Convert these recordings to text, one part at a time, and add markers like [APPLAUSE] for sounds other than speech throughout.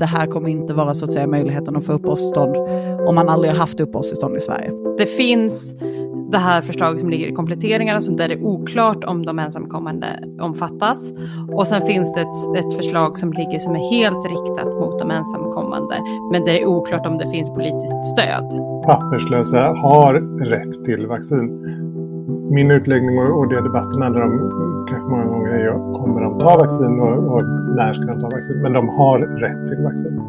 det här kommer inte vara så att säga möjligheten att få uppehållstillstånd om man aldrig har haft uppehållstillstånd i Sverige. Det finns det här förslaget som ligger i kompletteringarna som där det är oklart om de ensamkommande omfattas. Och sen finns det ett, ett förslag som ligger som är helt riktat mot de ensamkommande. Men det är oklart om det finns politiskt stöd. Papperslösa har rätt till vaccin. Min utläggning och det debatten handlar om ju kommer de ta vaccin och, och när ska de ta vaccin? Men de har rätt till vaccin.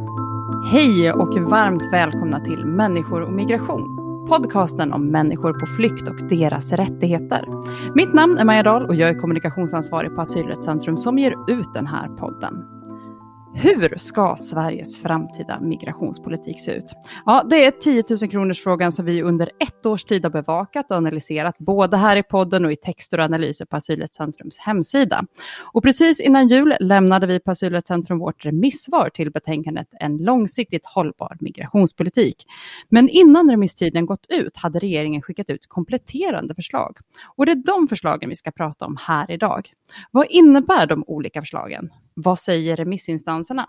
Hej och varmt välkomna till Människor och migration podcasten om människor på flykt och deras rättigheter. Mitt namn är Maja Dahl och jag är kommunikationsansvarig på Asylrättscentrum som ger ut den här podden. Hur ska Sveriges framtida migrationspolitik se ut? Ja, det är 10 000 kronors frågan som vi under ett års tid har bevakat och analyserat, både här i podden och i texter och analyser på Asylrättscentrums hemsida. Och precis innan jul lämnade vi på Asylrättscentrum vårt remissvar till betänkandet En långsiktigt hållbar migrationspolitik. Men innan remisstiden gått ut hade regeringen skickat ut kompletterande förslag. Och det är de förslagen vi ska prata om här idag. Vad innebär de olika förslagen? Vad säger remissinstanserna?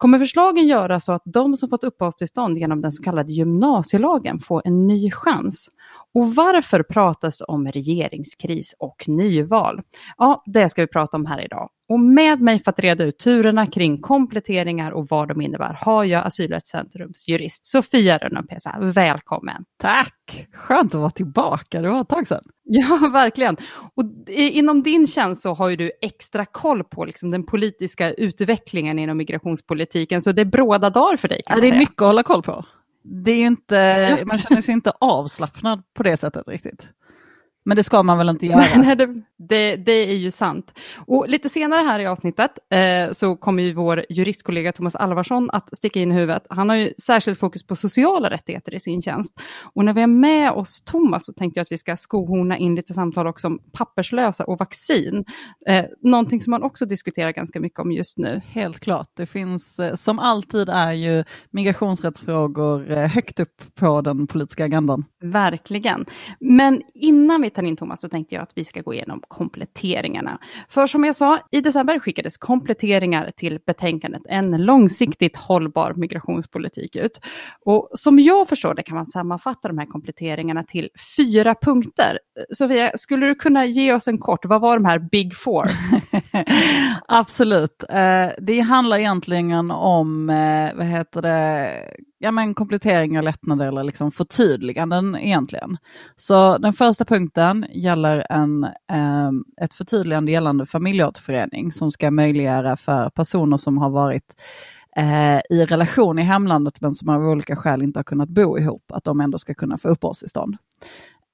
Kommer förslagen göra så att de som fått uppehållstillstånd genom den så kallade gymnasielagen får en ny chans? Och varför pratas det om regeringskris och nyval? Ja, det ska vi prata om här idag. Och med mig för att reda ut turerna kring kompletteringar och vad de innebär har jag Asylrättscentrums jurist Sofia Rönnapesa. Välkommen! Tack! Skönt att vara tillbaka, det var ett tag sedan. Ja, [LAUGHS] verkligen. Och inom din tjänst så har ju du extra koll på liksom den politiska utvecklingen inom migrationspolitiken, så det är bråda dagar för dig. ja, det är mycket att hålla koll på. Det är inte, man känner sig inte avslappnad på det sättet riktigt. Men det ska man väl inte göra? [LAUGHS] Nej, det, det, det, är ju sant. Och lite senare här i avsnittet eh, så kommer ju vår juristkollega Thomas Alvarsson att sticka in i huvudet. Han har ju särskilt fokus på sociala rättigheter i sin tjänst. Och när vi är med oss Thomas så tänkte jag att vi ska skohorna in lite samtal också om papperslösa och vaccin. Eh, någonting som man också diskuterar ganska mycket om just nu. Helt klart. Det finns, eh, som alltid är ju migrationsrättsfrågor eh, högt upp på den politiska agendan. Verkligen. Men innan vi tar in Thomas så tänkte jag att vi ska gå igenom kompletteringarna. För som jag sa, i december skickades kompletteringar till betänkandet En långsiktigt hållbar migrationspolitik ut. Och som jag förstår det kan man sammanfatta de här kompletteringarna till fyra punkter. Sofia, skulle du kunna ge oss en kort, vad var de här big four? [LAUGHS] Absolut. Eh, det handlar egentligen om, eh, vad heter det, ja, men kompletteringar, lättnader eller liksom förtydliganden egentligen. Så den första punkten gäller en, eh, ett förtydligande gällande familjeåterförening som ska möjliggöra för personer som har varit eh, i relation i hemlandet men som av olika skäl inte har kunnat bo ihop, att de ändå ska kunna få uppehållstillstånd.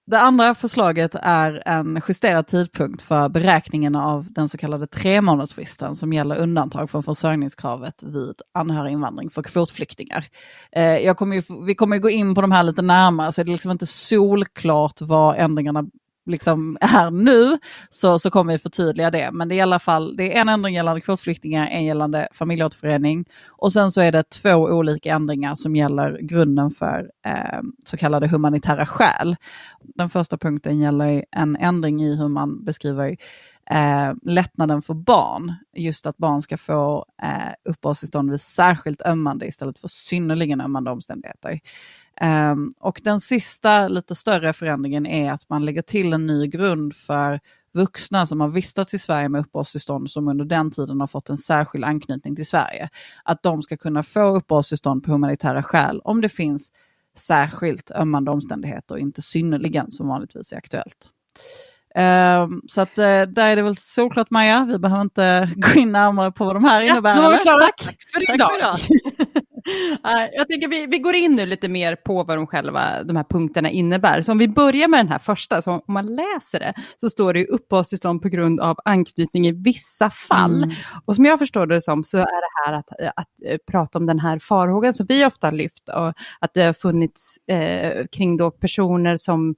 Det andra förslaget är en justerad tidpunkt för beräkningen av den så kallade tremånadersfristen som gäller undantag från försörjningskravet vid anhöriginvandring för kvotflyktingar. Eh, jag kommer ju, vi kommer ju gå in på de här lite närmare så det är liksom inte solklart vad ändringarna liksom är nu så, så kommer vi förtydliga det. Men det är i alla fall det är en ändring gällande kvotflyktingar, en gällande familjeåterförening och sen så är det två olika ändringar som gäller grunden för eh, så kallade humanitära skäl. Den första punkten gäller en ändring i hur man beskriver eh, lättnaden för barn. Just att barn ska få eh, uppehållstillstånd vid särskilt ömmande istället för synnerligen ömmande omständigheter. Um, och den sista lite större förändringen är att man lägger till en ny grund för vuxna som har vistats i Sverige med uppehållstillstånd som under den tiden har fått en särskild anknytning till Sverige. Att de ska kunna få uppehållstillstånd på humanitära skäl om det finns särskilt ömmande omständigheter och inte synnerligen som vanligtvis är aktuellt. Um, så att uh, där är det väl såklart Maja, vi behöver inte [LAUGHS] gå in närmare på vad de här innebär. Ja, Tack. Tack för idag. Tack för idag. [LAUGHS] [LAUGHS] Jag tänker vi, vi går in nu lite mer på vad de själva, de här punkterna innebär. Så om vi börjar med den här första, så om man läser det, så står det uppehållstillstånd på grund av anknytning i vissa fall. Mm. Och som jag förstår det som så är det här att, att, att eh, prata om den här farhågan som vi ofta lyft, och att det har funnits eh, kring då personer som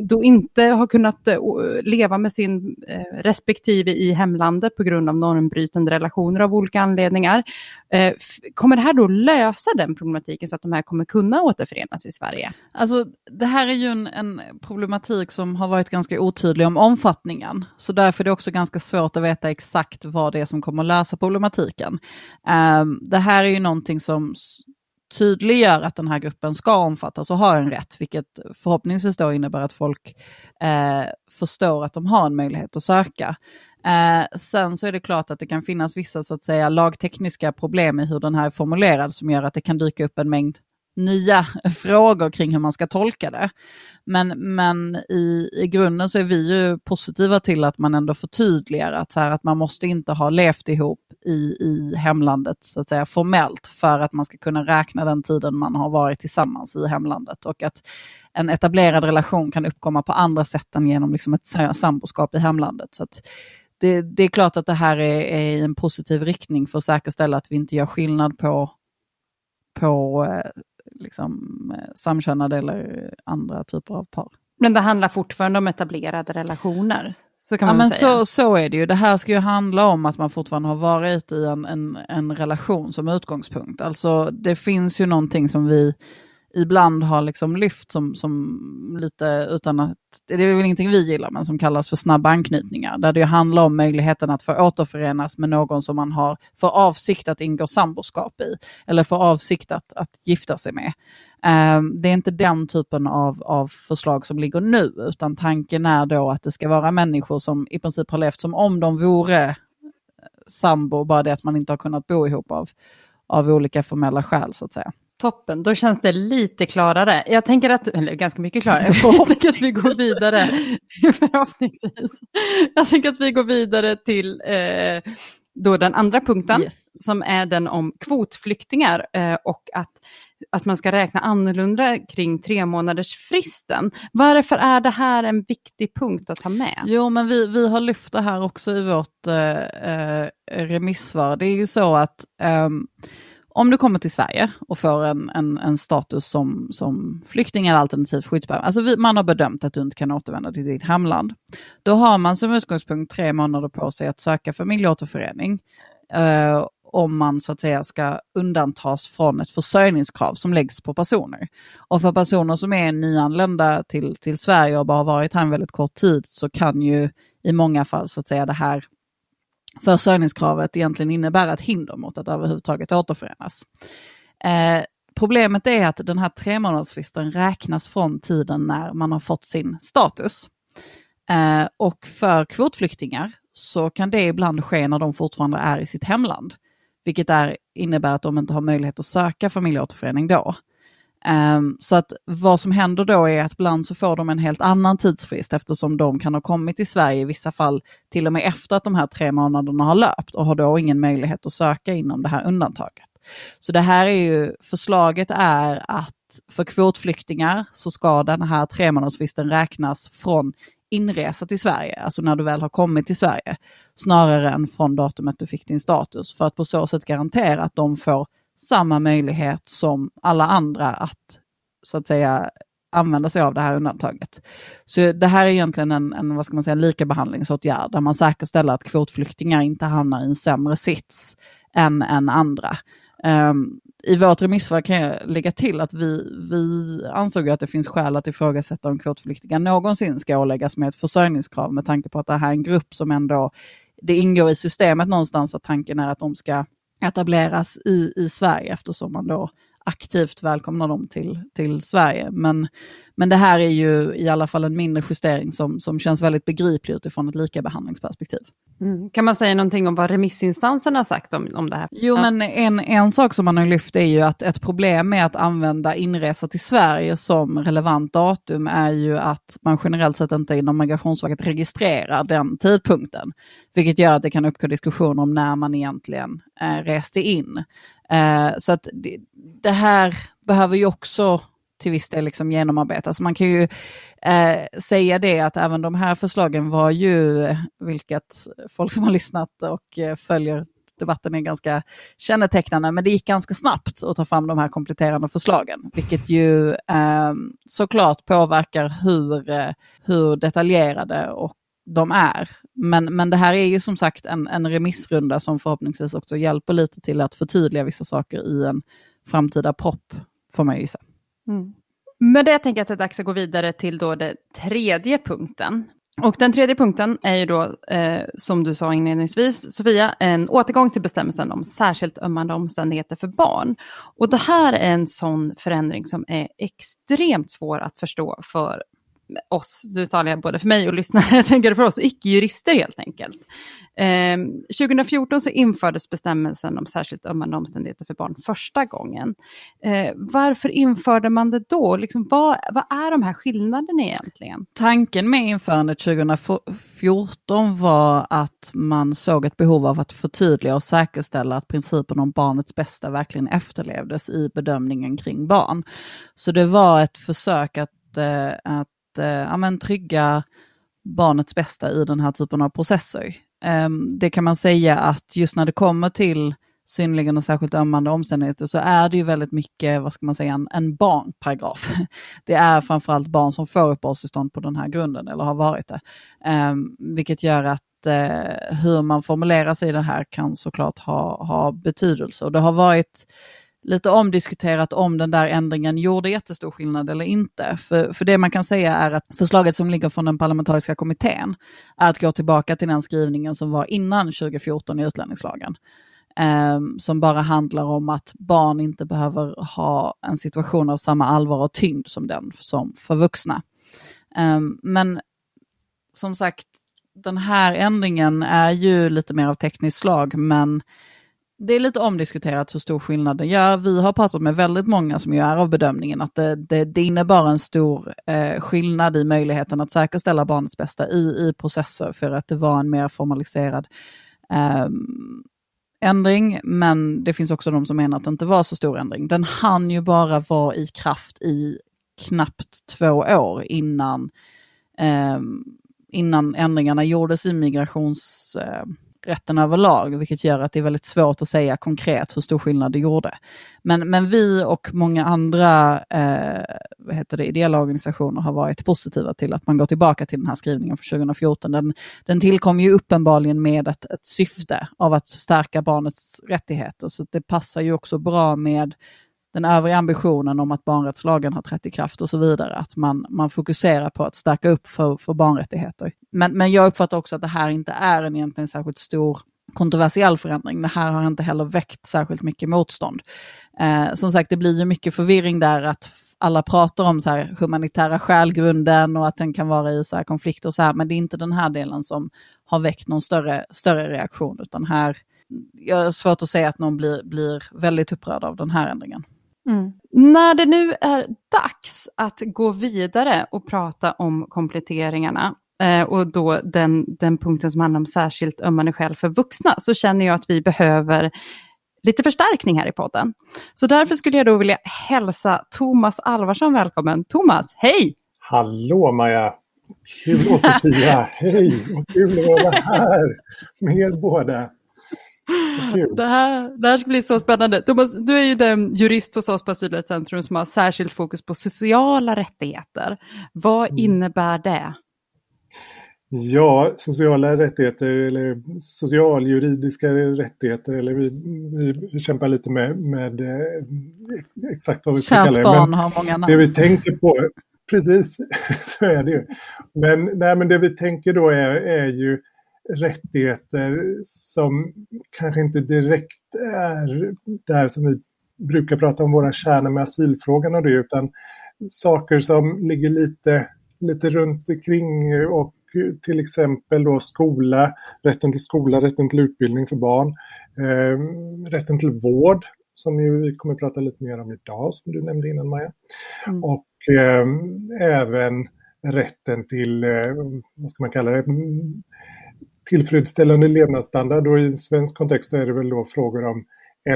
då inte har kunnat eh, leva med sin eh, respektive i hemlandet på grund av normbrytande relationer av olika anledningar. Eh, kommer det här då lösa lösa den problematiken så att de här kommer kunna återförenas i Sverige? Alltså det här är ju en, en problematik som har varit ganska otydlig om omfattningen. Så därför är det också ganska svårt att veta exakt vad det är som kommer att lösa problematiken. Um, det här är ju någonting som tydliggör att den här gruppen ska omfattas och har en rätt, vilket förhoppningsvis då innebär att folk eh, förstår att de har en möjlighet att söka. Eh, sen så är det klart att det kan finnas vissa så att säga lagtekniska problem i hur den här är formulerad som gör att det kan dyka upp en mängd nya [LAUGHS] frågor kring hur man ska tolka det. Men, men i, i grunden så är vi ju positiva till att man ändå förtydligar att, så här, att man måste inte ha levt ihop i, i hemlandet så att säga formellt för att man ska kunna räkna den tiden man har varit tillsammans i hemlandet och att en etablerad relation kan uppkomma på andra sätt än genom liksom ett samboskap i hemlandet. Så det, det, är klart att det här är, är i en positiv riktning för att säkerställa att vi inte gör skillnad på, på eh, liksom, eh, samkönade eller andra typer av par. Men det handlar fortfarande om etablerade relationer? Så kan man ja, men säga. Så, så är det ju. Det här ska ju handla om att man fortfarande har varit i en, en, en relation som utgångspunkt. Alltså det finns ju någonting som vi ibland har liksom lyft som, som lite utan att, det är väl ingenting vi gillar, men som kallas för snabba anknytningar. Där det handlar om möjligheten att få återförenas med någon som man har för avsikt att ingå samboskap i. Eller för avsikt att, att gifta sig med. Ehm, det är inte den typen av, av förslag som ligger nu, utan tanken är då att det ska vara människor som i princip har levt som om de vore eh, sambo, bara det att man inte har kunnat bo ihop av, av olika formella skäl så att säga. Toppen, då känns det lite klarare. Jag tänker att, eller ganska mycket klarare, jag tänker att vi går vidare, [LAUGHS] förhoppningsvis. Jag tänker att vi går vidare till eh, då den andra punkten, yes. som är den om kvotflyktingar eh, och att, att man ska räkna annorlunda kring tre månaders fristen. Varför är det här en viktig punkt att ta med? Jo, men vi, vi har lyft det här också i vårt eh, eh remissvar. Det är ju så att um, om du kommer till Sverige och får en, en, en status som, som flykting eller alternativt skyddsbehövande, alltså vi, man har bedömt att du inte kan återvända till ditt hemland, då har man som utgångspunkt tre månader på sig att söka familjeåterförening. Eh, om man så att säga ska undantas från ett försörjningskrav som läggs på personer. Och för personer som är nyanlända till, till Sverige och bara har varit här en väldigt kort tid så kan ju i många fall så att säga det här försörjningskravet egentligen innebär ett hinder mot att överhuvudtaget återförenas. Eh, problemet är att den här tre månadersfristen räknas från tiden när man har fått sin status. Eh, och för kvotflyktingar så kan det ibland ske när de fortfarande är i sitt hemland. Vilket är, innebär att de inte har möjlighet att söka familjeåterförening då. Um, så att vad som händer då är att ibland så får de en helt annan tidsfrist eftersom de kan ha kommit till Sverige i vissa fall till och med efter att de här tre månaderna har löpt och har då ingen möjlighet att söka inom det här undantaget. Så det här är ju, förslaget är att för kvotflyktingar så ska den här tre månadersfristen räknas från inresa till Sverige, alltså när du väl har kommit till Sverige, snarare än från datumet du fick din status, för att på så sätt garantera att de får samma möjlighet som alla andra att så att säga använda sig av det här undantaget. Så det här är egentligen en, en vad ska man säga, likabehandlingsåtgärd där man säkerställer att kvotflyktingar inte hamnar i en sämre sits än, än andra. Um, I vårt remissvar kan jag lägga till att vi, vi ansåg att det finns skäl att ifrågasätta om kvotflyktingar någonsin ska åläggas med ett försörjningskrav med tanke på att det här är en grupp som ändå, det ingår i systemet någonstans att tanken är att de ska etableras i, i Sverige eftersom man då aktivt välkomnar dem till, till Sverige. Men, men det här är ju i alla fall en mindre justering som, som känns väldigt begriplig utifrån ett likabehandlingsperspektiv. Mm. Kan man säga någonting om vad remissinstanserna har sagt om, om det här? Jo, ja. men en, en sak som man har lyft är ju att ett problem med att använda inresa till Sverige som relevant datum är ju att man generellt sett inte inom Migrationsverket registrerar den tidpunkten. Vilket gör att det kan uppgå diskussioner om när man egentligen eh, reste in. Eh, så att det, det här behöver ju också till viss del liksom genomarbetas. Man kan ju eh, säga det att även de här förslagen var ju, vilket folk som har lyssnat och eh, följer debatten är ganska kännetecknande, men det gick ganska snabbt att ta fram de här kompletterande förslagen, vilket ju eh, såklart påverkar hur, eh, hur detaljerade och de är. Men, men det här är ju som sagt en, en remissrunda som förhoppningsvis också hjälper lite till att förtydliga vissa saker i en framtida propp, får man ju gissa. Mm. Med det tänker jag att det är dags att gå vidare till då den tredje punkten. Och den tredje punkten är ju då, eh, som du sa inledningsvis, Sofia, en återgång till bestämmelsen om särskilt ömmande omständigheter för barn. Och det här är en sån förändring som är extremt svår att förstå för oss, nu talar jag både för mig och lyssnare, [LAUGHS] jag tänker för oss icke-jurister helt enkelt. Eh, 2014 så infördes bestämmelsen om särskilt ömmande omständigheter för barn första gången. Eh, varför införde man det då? Liksom, vad, vad är de här skillnaderna egentligen? Tanken med införandet 2014 var att man såg ett behov av att förtydliga och säkerställa att principen om barnets bästa verkligen efterlevdes i bedömningen kring barn. Så det var ett försök att, eh, att eh, ja, men, trygga barnets bästa i den här typen av processer. Ehm, det kan man säga att just när det kommer till synnerligen och särskilt ömmande omständigheter så är det ju väldigt mycket, vad ska man säga, en, en barnparagraf. [LAUGHS] Det är framförallt barn som får uppehållstillstånd på den här grunden eller har varit det. Um, vilket gör att uh, hur man formulerar sig i det här kan såklart ha, ha betydelse. Och det har varit lite omdiskuterat om den där ändringen gjorde jättestor skillnad eller inte. För, för det man kan säga är att förslaget som ligger från den parlamentariska kommittén är att gå tillbaka till den skrivningen som var innan 2014 i utlänningslagen. Eh, som bara handlar om att barn inte behöver ha en situation av samma allvar och tyngd som den som för vuxna. Eh, men som sagt, den här ändringen är ju lite mer av tekniskt slag, men det är lite omdiskuterat hur stor skillnad den gör. Vi har pratat med väldigt många som gör av bedömningen att det, det, det innebar en stor eh, skillnad i möjligheten att säkerställa barnets bästa i, i processer för att det var en mer formaliserad eh, ändring. Men det finns också de som menar att det inte var så stor ändring. Den hann ju bara vara i kraft i knappt två år innan, eh, innan ändringarna gjordes i migrations eh, rätten överlag, vilket gör att det är väldigt svårt att säga konkret hur stor skillnad det gjorde. Men, men vi och många andra eh, vad heter det, ideella organisationer har varit positiva till att man går tillbaka till den här skrivningen från 2014. Den, den tillkom ju uppenbarligen med ett, ett syfte av att stärka barnets rättigheter, så det passar ju också bra med den övriga ambitionen om att barnrättslagen har trätt i kraft och så vidare. Att man, man fokuserar på att stärka upp för, för barnrättigheter. Men, men jag uppfattar också att det här inte är en egentligen särskilt stor kontroversiell förändring. Det här har inte heller väckt särskilt mycket motstånd. Eh, som sagt, det blir ju mycket förvirring där att alla pratar om så här humanitära skälgrunden och att den kan vara i så här konflikter och så här, men det är inte den här delen som har väckt någon större, större reaktion, utan här, jag har svårt att säga att någon blir, blir väldigt upprörd av den här ändringen. Mm. När det nu är dags att gå vidare och prata om kompletteringarna eh, och då den, den punkten som handlar om särskilt ömmande skäl för vuxna så känner jag att vi behöver lite förstärkning här i podden. Så därför skulle jag då vilja hälsa Thomas Alvarsson välkommen. Thomas, hej! Hallå Maja! Kul och Sofia, [LAUGHS] hej! Och kul att vara här med er båda. Det här, det här ska bli så spännande. Thomas, du är ju den jurist hos oss på Asylrättscentrum som har särskilt fokus på sociala rättigheter. Vad mm. innebär det? Ja, sociala rättigheter eller socialjuridiska rättigheter eller vi, vi, vi kämpar lite med, med eh, exakt vad vi ska Kärt kalla det. barn har många namn. Det vi tänker på, precis, [LAUGHS] så är det ju. Men, nej, men det vi tänker då är, är ju rättigheter som kanske inte direkt är där som vi brukar prata om våra kärnor med asylfrågan och det, utan saker som ligger lite, lite runt omkring och till exempel då skola, rätten till skola, rätten till utbildning för barn, eh, rätten till vård, som ju vi kommer att prata lite mer om idag, som du nämnde innan Maja. Mm. Och eh, även rätten till, eh, vad ska man kalla det, tillfredsställande levnadsstandard och i svensk kontext är det väl då frågor om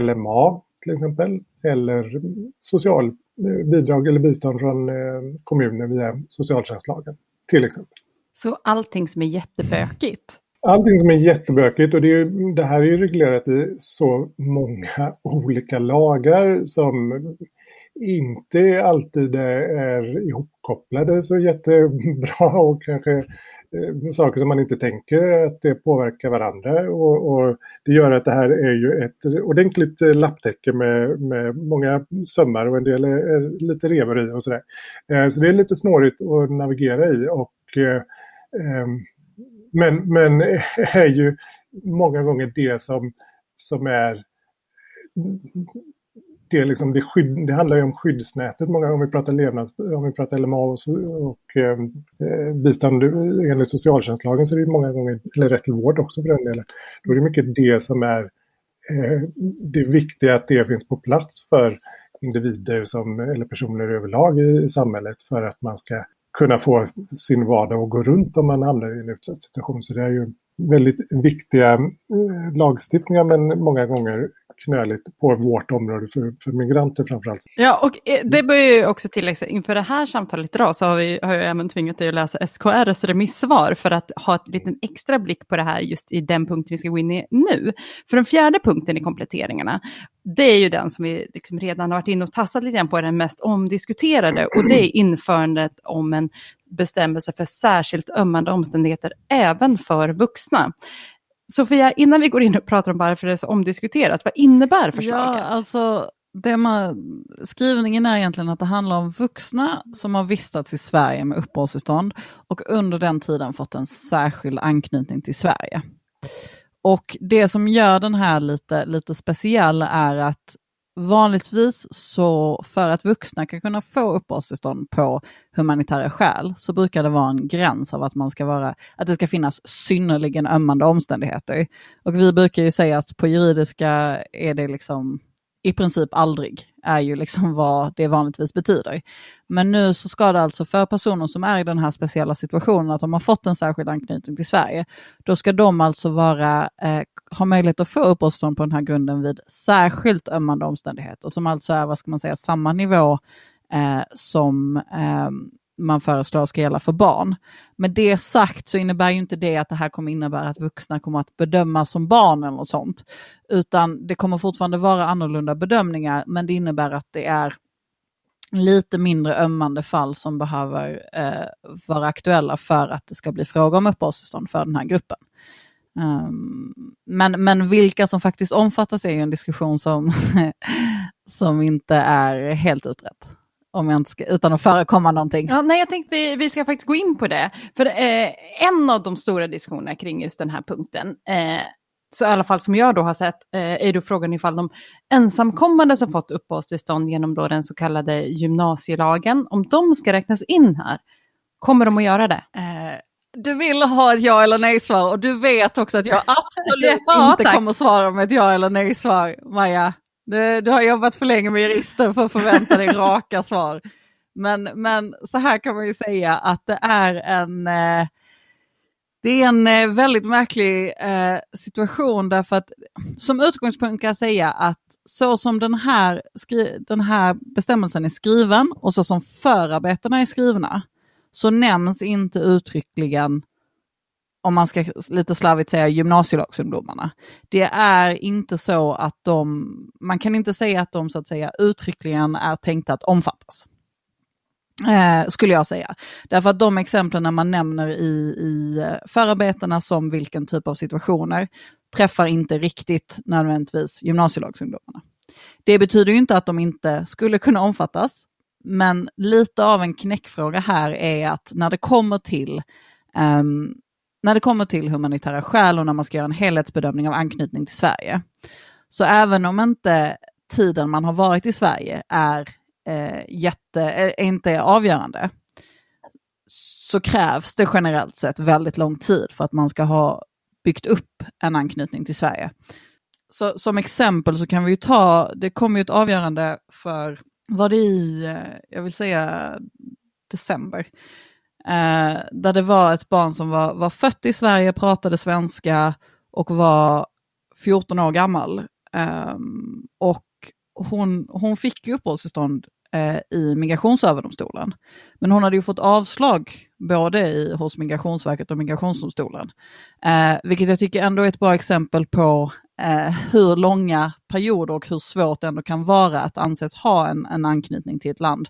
LMA till exempel eller socialbidrag eller bistånd från eh, kommunen via socialtjänstlagen till exempel. Så allting som är jättebökigt? Allting som är jättebökigt och det, är, det här är ju reglerat i så många [LAUGHS] olika lagar som inte alltid är ihopkopplade så jättebra och kanske eh, Eh, saker som man inte tänker att det påverkar varandra. Och, och, det gör att det här är ju ett ordentligt lapptäcke med, med många sömmar och en del är, är lite revor i och sådär. Eh, så det är lite snårigt att navigera i. Och, eh, men, men [LAUGHS] är ju många gånger det som, som är det, liksom, det, skydd, det handlar ju om skyddsnätet många gånger om vi pratar levnads, om vi pratar LMA och, och eh, eh, bistånd enligt socialtjänstlagen så är det många gånger, eller rätt till vård också för den delen, då är det mycket det som är eh, det viktiga att det finns på plats för individer som, eller personer överlag i, i samhället för att man ska kunna få sin vardag att gå runt om man hamnar i en utsatt situation. Så det är ju väldigt viktiga eh, lagstiftningar men många gånger knöligt på vårt område för, för migranter framförallt. Ja, och eh, det bör ju också tilläggas, inför det här samtalet idag så har, vi, har jag även tvingat dig att läsa SKRs remissvar för att ha ett liten extra blick på det här just i den punkten vi ska gå in i nu. För den fjärde punkten i kompletteringarna, det är ju den som vi liksom redan har varit inne och tassat lite grann på, den mest omdiskuterade, och det är införandet om en bestämmelse för särskilt ömmande omständigheter även för vuxna. Sofia, innan vi går in och pratar om varför det är så omdiskuterat, vad innebär förslaget? Ja, alltså det man, skrivningen är egentligen att det handlar om vuxna som har vistats i Sverige med uppehållstillstånd och under den tiden fått en särskild anknytning till Sverige. Och det som gör den här lite, lite speciell är att vanligtvis så för att vuxna kan kunna få uppehållstillstånd på humanitära skäl så brukar det vara en gräns av att man ska vara, att det ska finnas synnerligen ömmande omständigheter. Och vi brukar ju säga att på juridiska är det liksom i princip aldrig, är ju liksom [LAUGHS] vad det vanligtvis betyder. Men nu så ska det alltså för personer som är i den här speciella situationen, att de har fått en särskild anknytning till Sverige, då ska de alltså vara, eh, ha möjlighet att få uppehållstillstånd på den här grunden vid särskilt ömmande omständigheter, som alltså är, vad ska man säga, samma nivå eh, som eh, man föreslår ska gälla för barn. Med det sagt så innebär ju inte det att det här kommer innebära att vuxna kommer att bedömas som barn eller något sånt. Utan det kommer fortfarande vara annorlunda bedömningar men det innebär att det är lite mindre ömmande fall som behöver eh, vara aktuella för att det ska bli fråga om uppehållstillstånd för den här gruppen. Um, men, men vilka som faktiskt omfattas är ju en diskussion som, [LAUGHS] som inte är helt utrett om jag inte ska, utan att förekomma någonting. Ja, nej, jag tänkte vi, vi ska faktiskt gå in på det. För eh, en av de stora diskussionerna kring just den här punkten, eh, så i alla fall som jag då har sett, eh, är då frågan ifall de ensamkommande som fått uppehållstillstånd genom då den så kallade gymnasielagen, om de ska räknas in här, kommer de att göra det? Eh, du vill ha ett ja eller nej-svar och du vet också att jag [LAUGHS] absolut ja, inte kommer svara med ett ja eller nej-svar, Maja. Du, du, har jobbat för länge med jurister för att förvänta dig raka svar. Men, men så här kan man ju säga att det är en, eh, det är en eh, väldigt märklig eh, situation därför att som utgångspunkt kan jag säga att så som den här, den här bestämmelsen är skriven och så som förarbetena är skrivna så nämns inte uttryckligen om man ska lite slarvigt säga gymnasielagsungdomarna. Det är inte så att de, man kan inte säga att de så att säga uttryckligen är tänkta att omfattas. Eh, skulle jag säga. Därför att de exemplen man nämner i, i eh, förarbetena som vilken typ av situationer träffar inte riktigt nödvändigtvis gymnasielagsungdomarna. Det betyder inte att de inte skulle kunna omfattas, men lite av en knäckfråga här är att när det kommer till um, när det kommer till humanitära skäl och när man ska göra en helhetsbedömning av anknytning till Sverige. Så även om inte tiden man har varit i Sverige är, eh, jätte, eh, är inte avgörande så krävs det generellt sett väldigt lång tid för att man ska ha byggt upp en anknytning till Sverige. Så som exempel så kan vi ju ta, det kom ju ett avgörande för, var det i, eh, jag vill säga december, Eh, där det var ett barn som var, var fött i Sverige, pratade svenska och var 14 år gammal. Eh, och hon, hon fick uppehållstillstånd eh, i Migrationsöverdomstolen. Men hon hade ju fått avslag både i, hos Migrationsverket och Migrationsdomstolen. Eh, vilket jag tycker ändå är ett bra exempel på eh, hur långa perioder och hur svårt det ändå kan vara att anses ha en, en anknytning till ett land.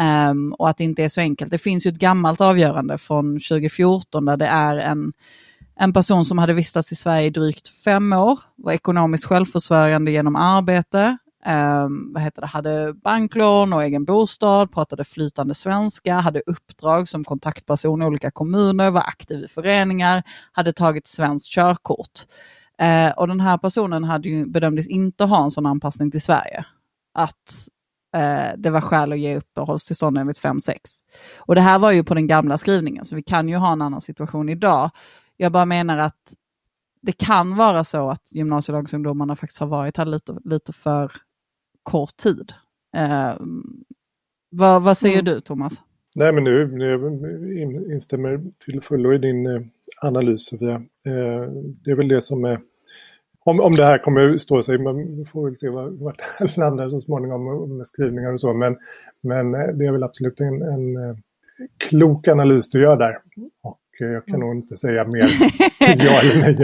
Um, och att det inte är så enkelt. Det finns ju ett gammalt avgörande från 2014 där det är en, en person som hade vistats i Sverige i drygt fem år, var ekonomiskt självförsörjande genom arbete, um, vad heter det, hade banklån och egen bostad, pratade flytande svenska, hade uppdrag som kontaktperson i olika kommuner, var aktiv i föreningar, hade tagit svenskt körkort. Uh, och den här personen hade ju, bedömdes inte ha en sån anpassning till Sverige. Att uh, det var skäl att ge uppehållstillstånd enligt 5.6. Och det här var ju på den gamla skrivningen, så vi kan ju ha en annan situation idag. Jag bara menar att det kan vara så att gymnasielagsungdomarna faktiskt har varit här lite, lite för kort tid. Eh, vad, vad säger mm. du Thomas? Nej men nu, nu instämmer till fullo i din eh, analys Sofia. Eh, det är väl det som är om, om det här kommer att stå sig, man får väl se vart det landar så småningom med skrivningar och så. Men, men eh, det är väl absolut en, en eh, klok analys du gör där. Och jag kan nog inte säga mer [LAUGHS] ja eller nej.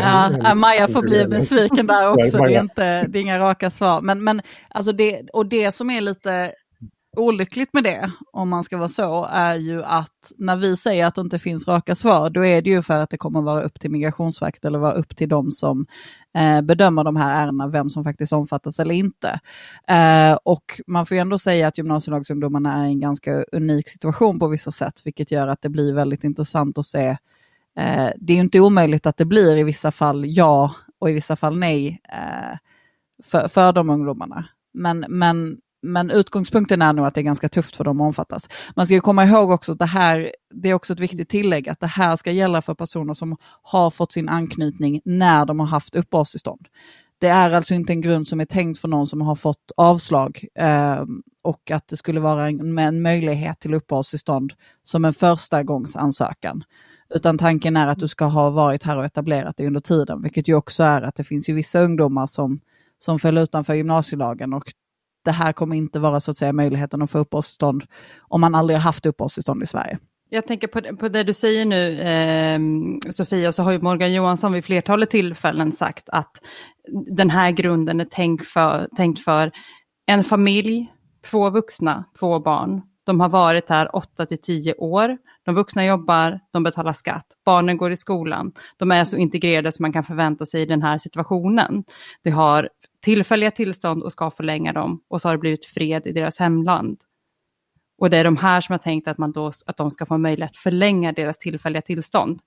ja, Maja får bli besviken där [LAUGHS] också, det är, inte, det är inga raka svar. Men, men alltså det, och det som är lite olyckligt med det, om man ska vara så, är ju att när vi säger att det inte finns raka svar, då är det ju för att det kommer vara upp till Migrationsverket eller vara upp till de som eh, bedömer de här ärendena, vem som faktiskt omfattas eller inte. Eh, och man får ju ändå säga att gymnasielagsungdomarna är i en ganska unik situation på vissa sätt, vilket gör att det blir väldigt intressant att se. Eh, det är ju inte omöjligt att det blir i vissa fall ja och i vissa fall nej eh, för, för de ungdomarna. Men, men men utgångspunkten är nog att det är ganska tufft för dem att omfattas. Man ska ju komma ihåg också att det här, det är också ett viktigt tillägg, att det här ska gälla för personer som har fått sin anknytning när de har haft uppehållstillstånd. Det är alltså inte en grund som är tänkt för någon som har fått avslag eh, och att det skulle vara en, en möjlighet till uppehållstillstånd som en första gångs ansökan. Utan tanken är att du ska ha varit här och etablerat dig under tiden, vilket ju också är att det finns ju vissa ungdomar som, som föll utanför gymnasielagen och det här kommer inte vara så att säga möjligheten att få uppehållstillstånd om man aldrig har haft uppehållstillstånd i Sverige. Jag tänker på, på det du säger nu, eh, Sofia, så har ju Morgan Johansson vid flertalet tillfällen sagt att den här grunden är tänkt för, tänkt för en familj, två vuxna, två barn. De har varit här 8 till 10 år. De vuxna jobbar, de betalar skatt, barnen går i skolan. De är så integrerade som man kan förvänta sig i den här situationen. Det har tillfälliga tillstånd och ska förlänga dem och så har det blivit fred i deras hemland. Och det är de här som har tänkt att, man då, att de ska få möjlighet att förlänga deras tillfälliga tillstånd.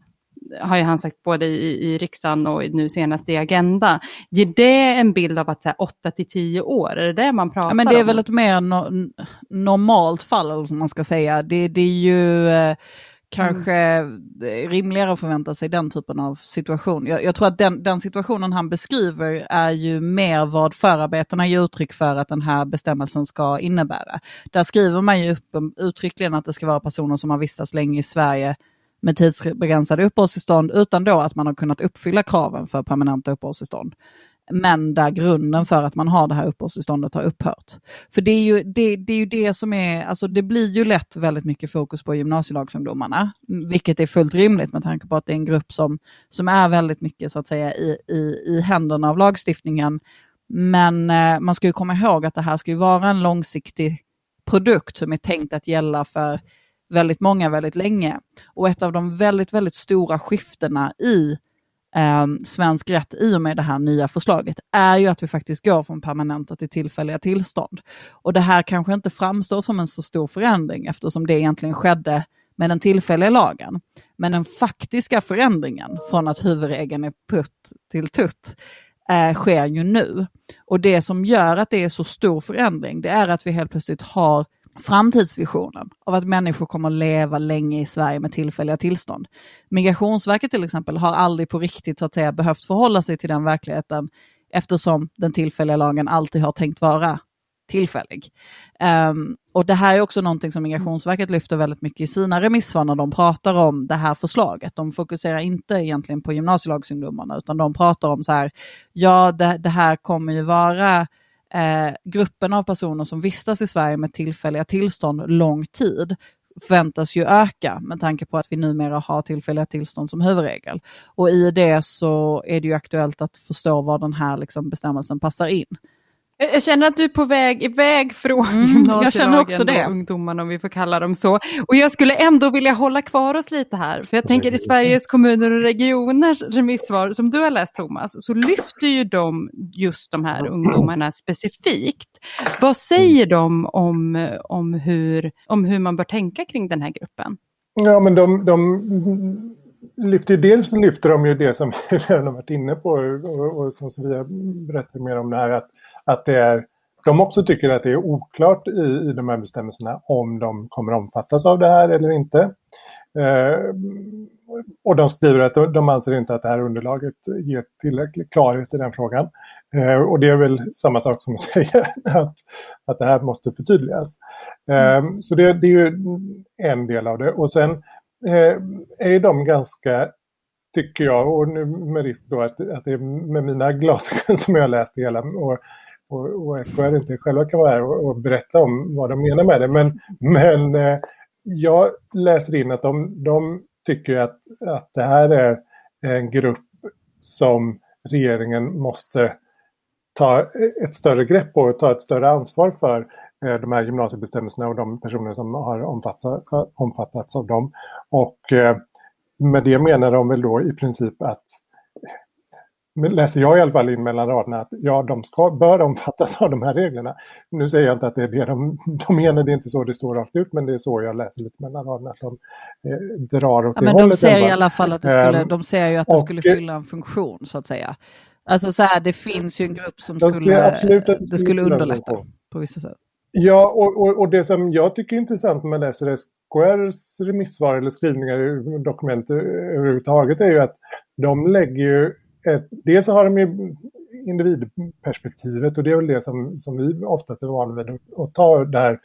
Har ju han sagt både i, i riksdagen och nu senast i Agenda. Ger det en bild av att säga 8 till 10 år? Är det det man pratar om? Ja, men det är väl ett mer no normalt fall, eller som man ska säga. Det, det är ju eh, kanske mm. rimligare att förvänta sig den typen av situation. Jag, jag tror att den, den, situationen han beskriver är ju mer vad förarbetena ger uttryck för att den här bestämmelsen ska innebära. Där skriver man ju upp uttryckligen att det ska vara personer som har vistats länge i Sverige med tidsbegränsade uppehållstillstånd utan då att man har kunnat uppfylla kraven för permanenta uppehållstillstånd men där grunden för att man har det här uppehållstillståndet har upphört. För det är ju det, det, är ju det som är, alltså det blir ju lätt väldigt mycket fokus på gymnasielagsungdomarna, vilket är fullt rimligt med tanke på att det är en grupp som, som är väldigt mycket så att säga i, i, i händerna av lagstiftningen. Men eh, man ska ju komma ihåg att det här ska ju vara en långsiktig produkt som är tänkt att gälla för väldigt många väldigt länge. Och ett av de väldigt, väldigt stora skiftena i eh, svensk rätt i och med det här nya förslaget är ju att vi faktiskt går från permanenta till tillfälliga tillstånd. Och det här kanske inte framstår som en så stor förändring eftersom det egentligen skedde med den tillfälliga lagen. Men den faktiska förändringen från att huvudregeln är putt till tutt eh, sker ju nu. Och det som gör att det är så stor förändring, det är att vi helt plötsligt har framtidsvisionen av att människor kommer att leva länge i Sverige med tillfälliga tillstånd. Migrationsverket till exempel har aldrig på riktigt så att säga behövt förhålla sig till den verkligheten eftersom den tillfälliga lagen alltid har tänkt vara tillfällig. Um, och det här är också någonting som Migrationsverket lyfter väldigt mycket i sina remissvar när de pratar om det här förslaget. De fokuserar inte egentligen på gymnasielagsungdomarna utan de pratar om så här, ja det, det här kommer ju vara eh, gruppen av personer som vistas i Sverige med tillfälliga tillstånd lång tid förväntas ju öka med tanke på att vi numera har tillfälliga tillstånd som huvudregel. Och i det så är det ju aktuellt att förstå var den här liksom bestämmelsen passar in. Jag känner att du är på väg iväg från Mm, gymnasielagen jag känner också det. och ungdomarna, om vi får kalla dem så. Och jag skulle ändå vilja hålla kvar oss lite här, för jag tänker i Sveriges kommuner och regioners remissvar, som du har läst Thomas, så lyfter ju de just de här ungdomarna specifikt. Vad säger de om, om, hur, om hur man bör tänka kring den här gruppen? Ja, men de, de lyfter dels lyfter de ju det som [LAUGHS] vi redan har varit inne på och, och som Sofia berättade mer om det här, att, att det är, de också tycker att det är oklart i, i de här bestämmelserna om de kommer omfattas av det här eller inte. Eh, och de skriver att de, de anser inte att det här underlaget ger tillräcklig klarhet i den frågan. Eh, och det är väl samma sak som att [LAUGHS] säga att, att det här måste förtydligas. Eh, så det, det är ju en del av det. Och sen eh, är de ganska, tycker jag, och nu med risk då att, att det är med mina glasögon [LAUGHS] som jag har läst det hela och, och, och SKR inte själva kan vara här och, och berätta om vad de menar med det. Men, men eh, jag läser in att de, de tycker att, att det här är en grupp som regeringen måste ta ett större grepp på och ta ett större ansvar för eh, de här gymnasiebestämmelserna och de personer som har omfattats, omfattats av dem. Och eh, med det menar de väl då i princip att läser jag i alla fall in mellan raderna att ja, de ska, bör omfattas av de här reglerna. Nu säger jag inte att det är det de, [LAUGHS] de menar, det är inte så det står rakt ut, men det är så jag läser lite mellan raderna, att de eh, drar åt Ja, det men de hållet. ser i alla fall. att det skulle, Ehm, de ser ju att det och- skulle fylla en funktion så att säga. Alltså så här, det finns ju en grupp som De skulle, det det skulle skulle underlätta funktion. på vissa sätt. Ja, och, och, och det som jag tycker är intressant när man läser SKRs remissvar eller skrivningar i dokument överhuvudtaget är ju att de lägger ju ett, dels så har de ju individperspektivet och det är väl det som, som vi oftast är vana vid att- ta det här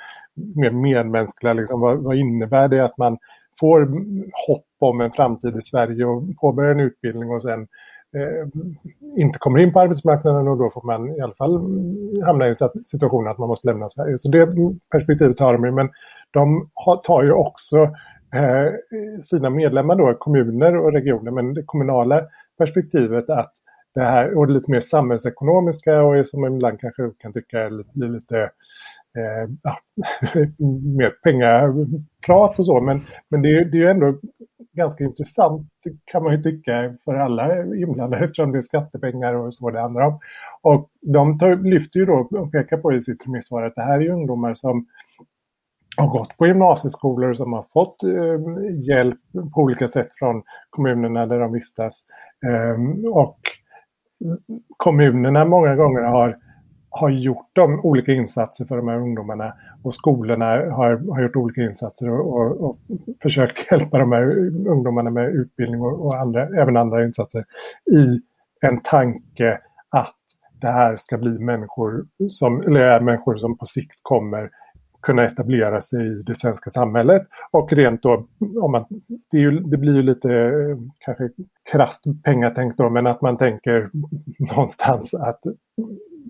mer medmänskliga, liksom, vad, vad innebär det att man får hopp om en framtid i Sverige och påbörjar en utbildning och sen eh, inte kommer in på arbetsmarknaden och då får man i alla fall hamna i en situation att man måste lämna Sverige. Så det perspektivet har de ju, men de tar ju också eh, sina medlemmar då, kommuner och regioner, men det kommunala perspektivet att det här, och det lite mer samhällsekonomiska och som man ibland kanske kan tycka är lite, blir lite eh, ja, ah, [LAUGHS] mer pengaprat och så, men, men det, är- det är ju ändå ganska intressant kan man ju tycka för alla inblandade eftersom det är skattepengar och så det handlar om. Och de tar, lyfter ju då och pekar på i sitt remissvar att det här är ju ungdomar som har gått på gymnasieskolor som har fått eh, hjälp på olika sätt från kommunerna där de vistas. Eh, och kommunerna många gånger har, har gjort de olika insatser för de här ungdomarna och skolorna har, har gjort olika insatser och, och, och försökt [LAUGHS] hjälpa de här ungdomarna med utbildning och, och andra, även andra insatser i en tanke att det här ska bli människor som, eller är människor som på sikt kommer kunna etablera sig i det svenska samhället. Och rent då, om man, det, är ju, det blir ju lite kanske krasst pengatänkt då, men att man tänker [LAUGHS] någonstans att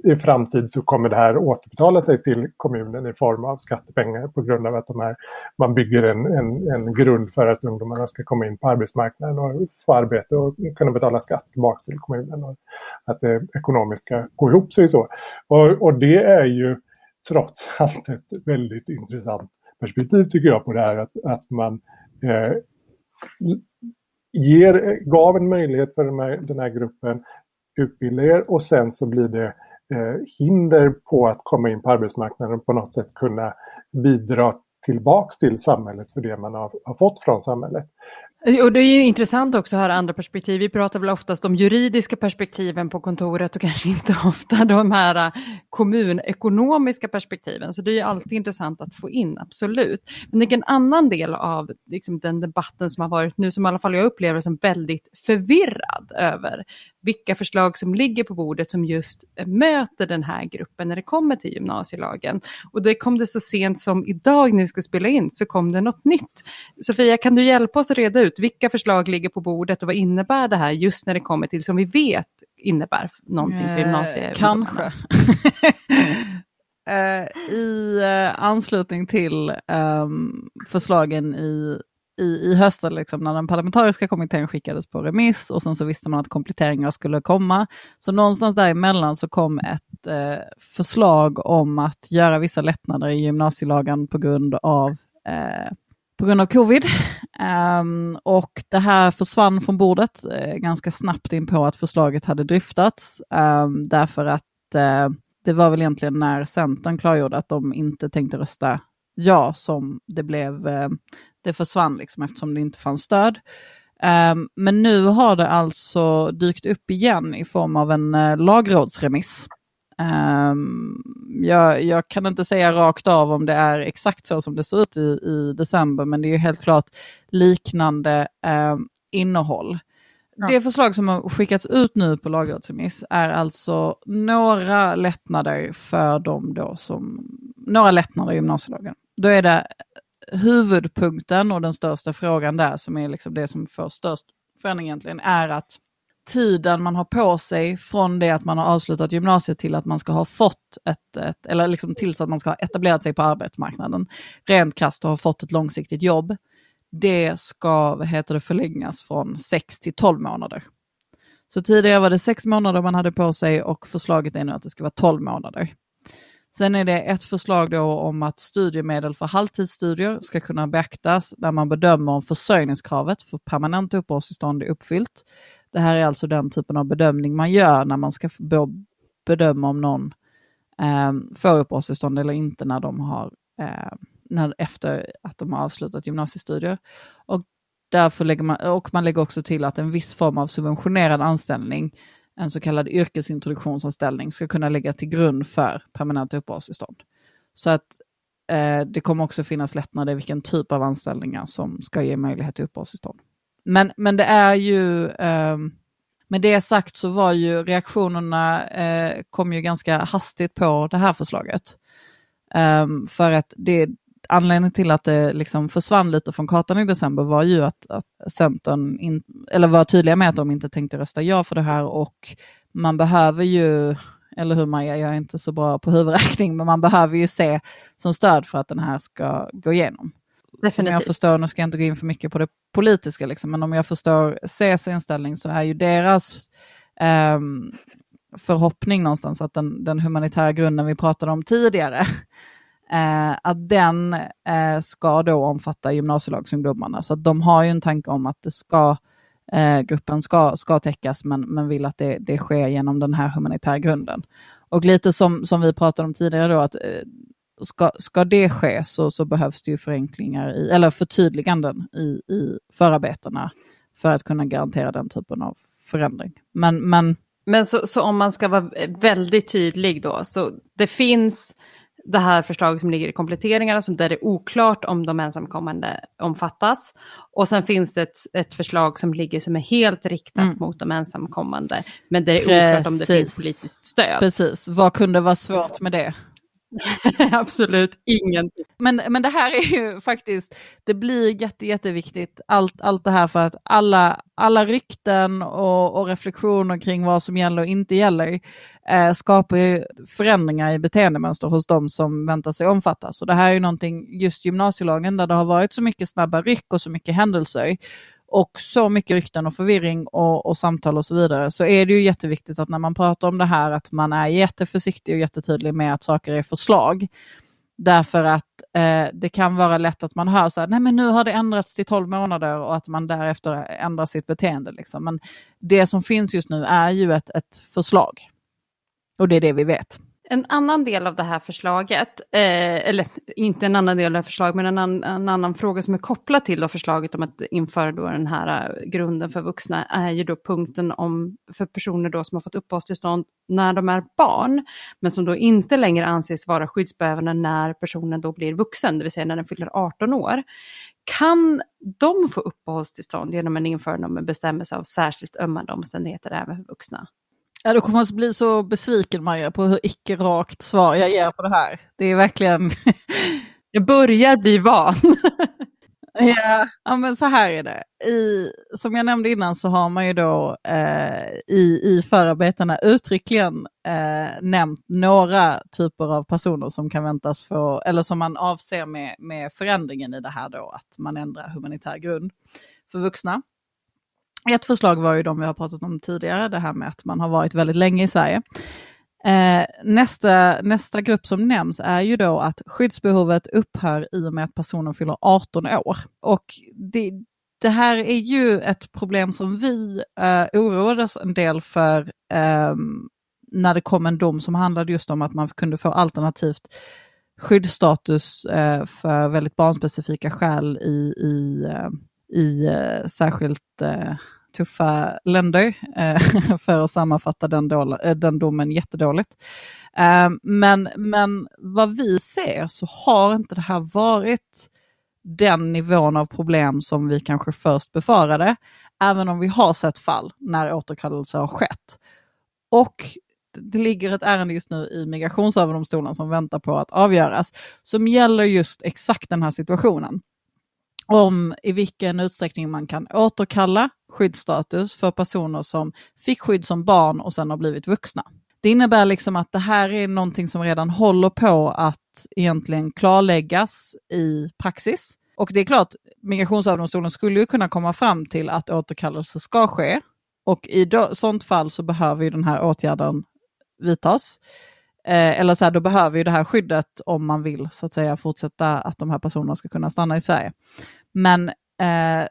i framtid så kommer det här återbetala sig till kommunen i form av skattepengar på grund av att de här, man bygger en, en, en grund för att ungdomarna ska komma in på arbetsmarknaden och få arbete och kunna betala skatt tillbaka till kommunen. Och att det ekonomiska går ihop sig så. Och, och det är ju trots [LAUGHS] allt ett väldigt intressant perspektiv tycker jag på det här att, att man eh, ger, gav en möjlighet för den här, den här gruppen utbilda er och sen så blir det eh, hinder på att komma in på arbetsmarknaden och på något sätt kunna bidra tillbaks till samhället för det man har, har fått från samhället. Och det är ju intressant också att höra andra perspektiv. Vi pratar väl oftast om juridiska perspektiven på kontoret och kanske inte [LAUGHS] ofta de här äh, kommunekonomiska perspektiven. Så det är ju alltid intressant att få in, absolut. Men det är en annan del av liksom, den debatten som har varit nu, som i alla fall jag upplever som väldigt förvirrad över vilka förslag som ligger på bordet som just möter den här gruppen när det kommer till gymnasielagen. Och det kom det så sent som idag när vi ska spela in, så kom det något nytt. Sofia, kan du hjälpa oss att reda ut vilka förslag ligger på bordet och vad innebär det här just när det kommer till som vi vet innebär någonting för Eh, gymnasiet? Kanske. [LAUGHS] Eh, I eh, anslutning till ehm, förslagen i i, i hösten liksom, när den parlamentariska kommittén skickades på remiss och sen så visste man att kompletteringar skulle komma. Så någonstans däremellan så kom ett eh, förslag om att göra vissa lättnader i gymnasielagen på grund av eh, på grund av covid. Um, [LAUGHS] och det här försvann från bordet eh, ganska snabbt in på att förslaget hade dryftats. Um, därför att eh, det var väl egentligen när Centern klargjorde att de inte tänkte rösta ja som det blev, eh, det försvann liksom eftersom det inte fanns stöd. Um, men nu har det alltså dykt upp igen i form av en lagrådsremiss. Um, jag, jag, kan inte säga rakt av om det är exakt så som det ser ut i, i december, men det är ju helt klart liknande um, innehåll. Ja. Det förslag som har skickats ut nu på lagrådsremiss är alltså några lättnader för dem då som, några lättnader i gymnasielagen. Då är det huvudpunkten och den största frågan där som är liksom det som får störst förändring egentligen är att tiden man har på sig från det att man har avslutat gymnasiet till att man ska ha fått ett, ett eller liksom tills att man ska ha etablerat sig på arbetsmarknaden, rent krasst och ha fått ett långsiktigt jobb, det ska vad heter det, förlängas från 6 till 12 månader. Så tidigare var det 6 månader man hade på sig och förslaget är nu att det ska vara 12 månader. Sen är det ett förslag då om att studiemedel för halvtidsstudier ska kunna beaktas där man bedömer om försörjningskravet för permanent uppehållstillstånd är uppfyllt. Det här är alltså den typen av bedömning man gör när man ska bedöma om någon eh, får uppehållstillstånd eller inte när de har, eh, när, efter att de har avslutat gymnasiestudier. Och, därför lägger man, och man lägger också till att en viss form av subventionerad anställning, en så kallad yrkesintroduktionsanställning, ska kunna ligga till grund för permanent uppehållstillstånd. Så att eh, det kommer också finnas lättnader i vilken typ av anställningar som ska ge möjlighet till uppehållstillstånd. Men, men det är ju, eh, med det sagt så var ju reaktionerna, eh, kom ju ganska hastigt på det här förslaget. Um, för att det, anledningen till att det liksom försvann lite från kartan i december var ju att, att Centern in, eller var tydliga med att de inte tänkte rösta ja för det här och man behöver ju, eller hur Maja, jag är inte så bra på huvudräkning, men man behöver ju se som stöd för att den här ska gå igenom. Definitivt. Som jag förstår, nu ska jag inte gå in för mycket på det politiska, liksom, men om jag förstår Cs inställning så är ju deras eh, förhoppning någonstans att den, den, humanitära grunden vi pratade om tidigare, eh, att den eh, ska då omfatta gymnasielagsungdomarna. Så att de har ju en tanke om att det ska, eh, gruppen ska, ska täckas, men, men vill att det, det sker genom den här humanitära grunden. Och lite som, som vi pratade om tidigare då, att eh, ska, ska det ske så, så behövs det ju förenklingar, i, eller förtydliganden i, i förarbetena för att kunna garantera den typen av förändring. Men, men, men så, så om man ska vara väldigt tydlig då, så det finns det här förslaget som ligger i kompletteringarna, som där det är oklart om de ensamkommande omfattas. Och sen finns det ett, ett förslag som ligger som är helt riktat mm. mot de ensamkommande, men det är oklart om det finns politiskt stöd. Precis, vad kunde vara svårt med det? [LAUGHS] Absolut ingenting. Men, men det här är ju faktiskt, det blir jätte, jätteviktigt, allt, allt det här för att alla, alla rykten och, och reflektioner kring vad som gäller och inte gäller eh, skapar ju förändringar i beteendemönster hos de som väntar sig omfattas. Och det här är ju någonting, just gymnasielagen, där det har varit så mycket snabba ryck och så mycket händelser och så mycket rykten och förvirring och, och, samtal och så vidare så är det ju jätteviktigt att när man pratar om det här att man är jätteförsiktig och jättetydlig med att saker är förslag. Därför att eh, det kan vara lätt att man hör så här, nej men nu har det ändrats till 12 månader och att man därefter ändrar sitt beteende. Liksom. Men det som finns just nu är ju ett, ett förslag. Och det är det vi vet. En annan del av det här förslaget, eh, eller inte en annan del av det här förslaget, men en, an, en annan fråga som är kopplad till förslaget om att införa då den här eh, grunden för vuxna, är ju då punkten om för personer då som har fått uppehållstillstånd när de är barn, men som då inte längre anses vara skyddsbehövande när personen då blir vuxen, det vill säga när den fyller 18 år. Kan de få uppehållstillstånd genom en införande av en bestämmelse av särskilt ömmande omständigheter även för vuxna? Ja, du kommer att bli så besviken Maja på hur icke-rakt svar jag ger på det här. Det är verkligen... [LAUGHS] jag börjar bli van. [LAUGHS] Ja, ja, men så här är det. I, som jag nämnde innan så har man ju då eh, i, i förarbetena uttryckligen eh, nämnt några typer av personer som kan väntas få, eller som man avser med, med förändringen i det här då, att man ändrar humanitär grund för vuxna. Ett förslag var ju de vi har pratat om tidigare, det här med att man har varit väldigt länge i Sverige. Eh, nästa, nästa grupp som nämns är ju då att skyddsbehovet upphör i och med att personen fyller 18 år. Och det, det här är ju ett problem som vi eh, oroades en del för eh, när det kom en dom som handlade just om att man kunde få alternativt skyddsstatus eh, för väldigt barnspecifika skäl i, i, eh, i eh, särskilt eh, tuffa länder, eh, [LAUGHS] för att sammanfatta den, dola, eh, den domen jättedåligt. Eh, men, men vad vi ser så har inte det här varit den nivån av problem som vi kanske först befarade, även om vi har sett fall när återkallelse har skett. Och det ligger ett ärende just nu i Migrationsöverdomstolen som väntar på att avgöras, som gäller just exakt den här situationen om i vilken utsträckning man kan återkalla skyddsstatus för personer som fick skydd som barn och sen har blivit vuxna. Det innebär liksom att det här är någonting som redan håller på att egentligen klarläggas i praxis. Och det är klart, Migrationsöverdomstolen skulle ju kunna komma fram till att återkallelse ska ske. Och i sådant fall så behöver ju den här åtgärden vidtas. Eh, eller så här, då behöver ju det här skyddet om man vill så att säga fortsätta att de här personerna ska kunna stanna i Sverige. Men eh,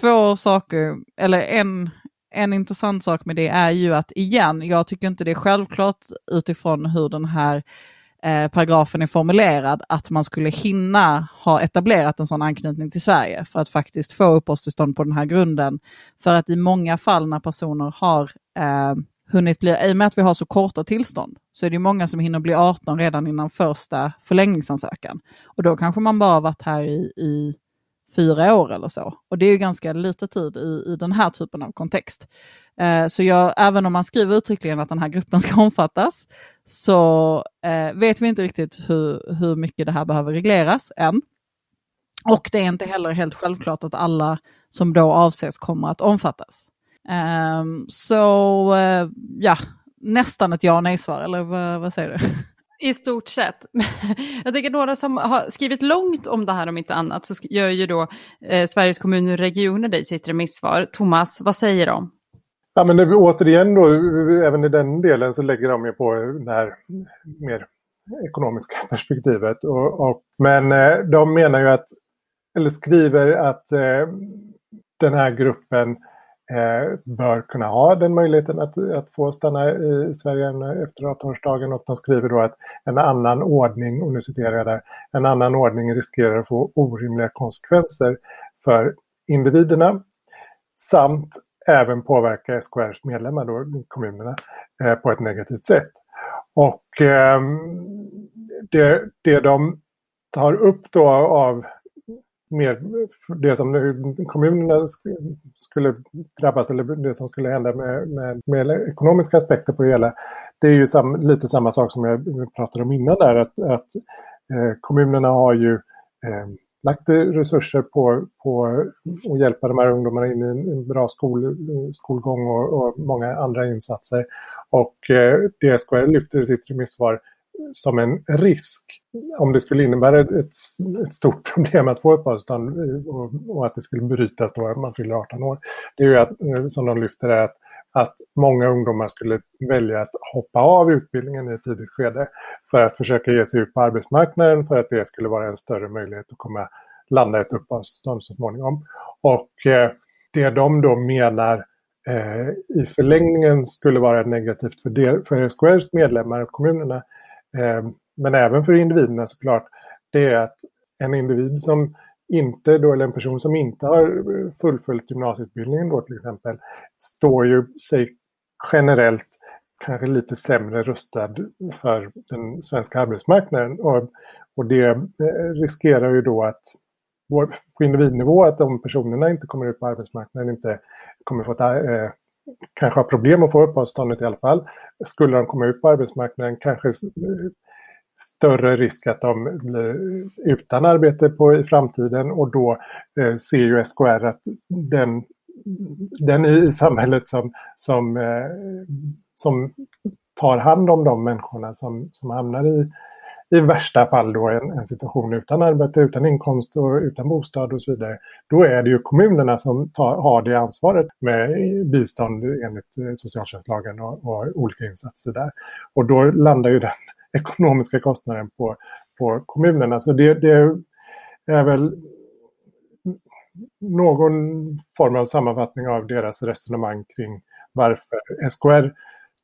två saker, eller en, en intressant sak med det är ju att igen, jag tycker inte det är självklart utifrån hur den här eh, paragrafen är formulerad att man skulle hinna ha etablerat en sån anknytning till Sverige för att faktiskt få uppehållstillstånd på den här grunden. För att i många fall när personer har eh, hunnit bli, i och med att vi har så korta tillstånd, så är det många som hinner bli 18 redan innan första förlängningsansökan. Och då kanske man bara varit här i, i fyra år eller så. Och det är ju ganska lite tid i, i den här typen av kontext. Eh, så jag, även om man skriver uttryckligen att den här gruppen ska omfattas, så eh, vet vi inte riktigt hur, hur mycket det här behöver regleras än. Och det är inte heller helt självklart att alla som då avses kommer att omfattas. Um, så uh, ja, nästan ett ja nej-svar, eller vad, vad säger du? [LAUGHS] I stort sett. [LAUGHS] Jag tänker några som har skrivit långt om det här om inte annat så gör ju då eh, Sveriges kommuner och regioner det i sitt remissvar. Thomas, vad säger de? Ja men det, återigen då, även i den delen så lägger de ju på det här mer ekonomiska [LAUGHS] perspektivet. Och, och, men eh, de menar ju att, eller skriver att eh, den här gruppen eh, Eh, bör kunna ha den möjligheten att, att få stanna i Sverige efter 18-årsdagen och de skriver då att en annan ordning, och nu citerar jag där, en annan ordning riskerar att få orimliga konsekvenser för individerna samt även påverka SKRs medlemmar, då, kommunerna, eh, på ett negativt sätt. Och eh, det, det de tar upp då av mer det som kommunerna skulle drabbas eller det som skulle hända med, med, med ekonomiska aspekter på det hela. Det är ju sam, lite samma sak som jag pratade om innan där att, att eh, kommunerna har ju eh, lagt resurser på, på att hjälpa de här ungdomarna in i en bra skol, skolgång och, och många andra insatser. Och eh, det SKR lyfter i sitt remissvar som en risk om det skulle innebära ett, ett stort [LAUGHS] problem att få uppehållstillstånd eh, och, och att det skulle brytas då man fyller 18 år. Det är ju att, eh, som de lyfter är att, att många ungdomar skulle välja att hoppa av utbildningen i ett tidigt skede för att försöka ge sig ut på arbetsmarknaden för att det skulle vara en större möjlighet att komma landa ett uppehållstillstånd så småningom. Och eh, det de då menar eh, i förlängningen skulle vara negativt för, del, för SKRs medlemmar och kommunerna Ehm, men även för individerna såklart, alltså det är att en individ som inte då, eller en person som inte har eh, fullföljt gymnasieutbildningen då till exempel, står ju sig generellt kanske lite sämre rustad för den svenska arbetsmarknaden. Och, och det eh, riskerar ju då att på individnivå att de personerna inte kommer ut på arbetsmarknaden inte kommer få ett eh, kanske har problem att få uppehållstillståndet i alla fall. Skulle de komma ut på arbetsmarknaden kanske större risk att de blir utan arbete på, i framtiden och då eh, ser ju SKR att den, den i samhället som, som, eh, som tar hand om de människorna som, som hamnar i, i värsta fall då en, en, situation utan arbete, utan inkomst och utan bostad och så vidare. Då är det ju kommunerna som tar, har det ansvaret med bistånd enligt eh, socialtjänstlagen och, och olika insatser där. Och då landar ju den [LAUGHS] ekonomiska kostnaden på, på kommunerna. Så det, det är väl någon form av sammanfattning av deras resonemang kring varför SKR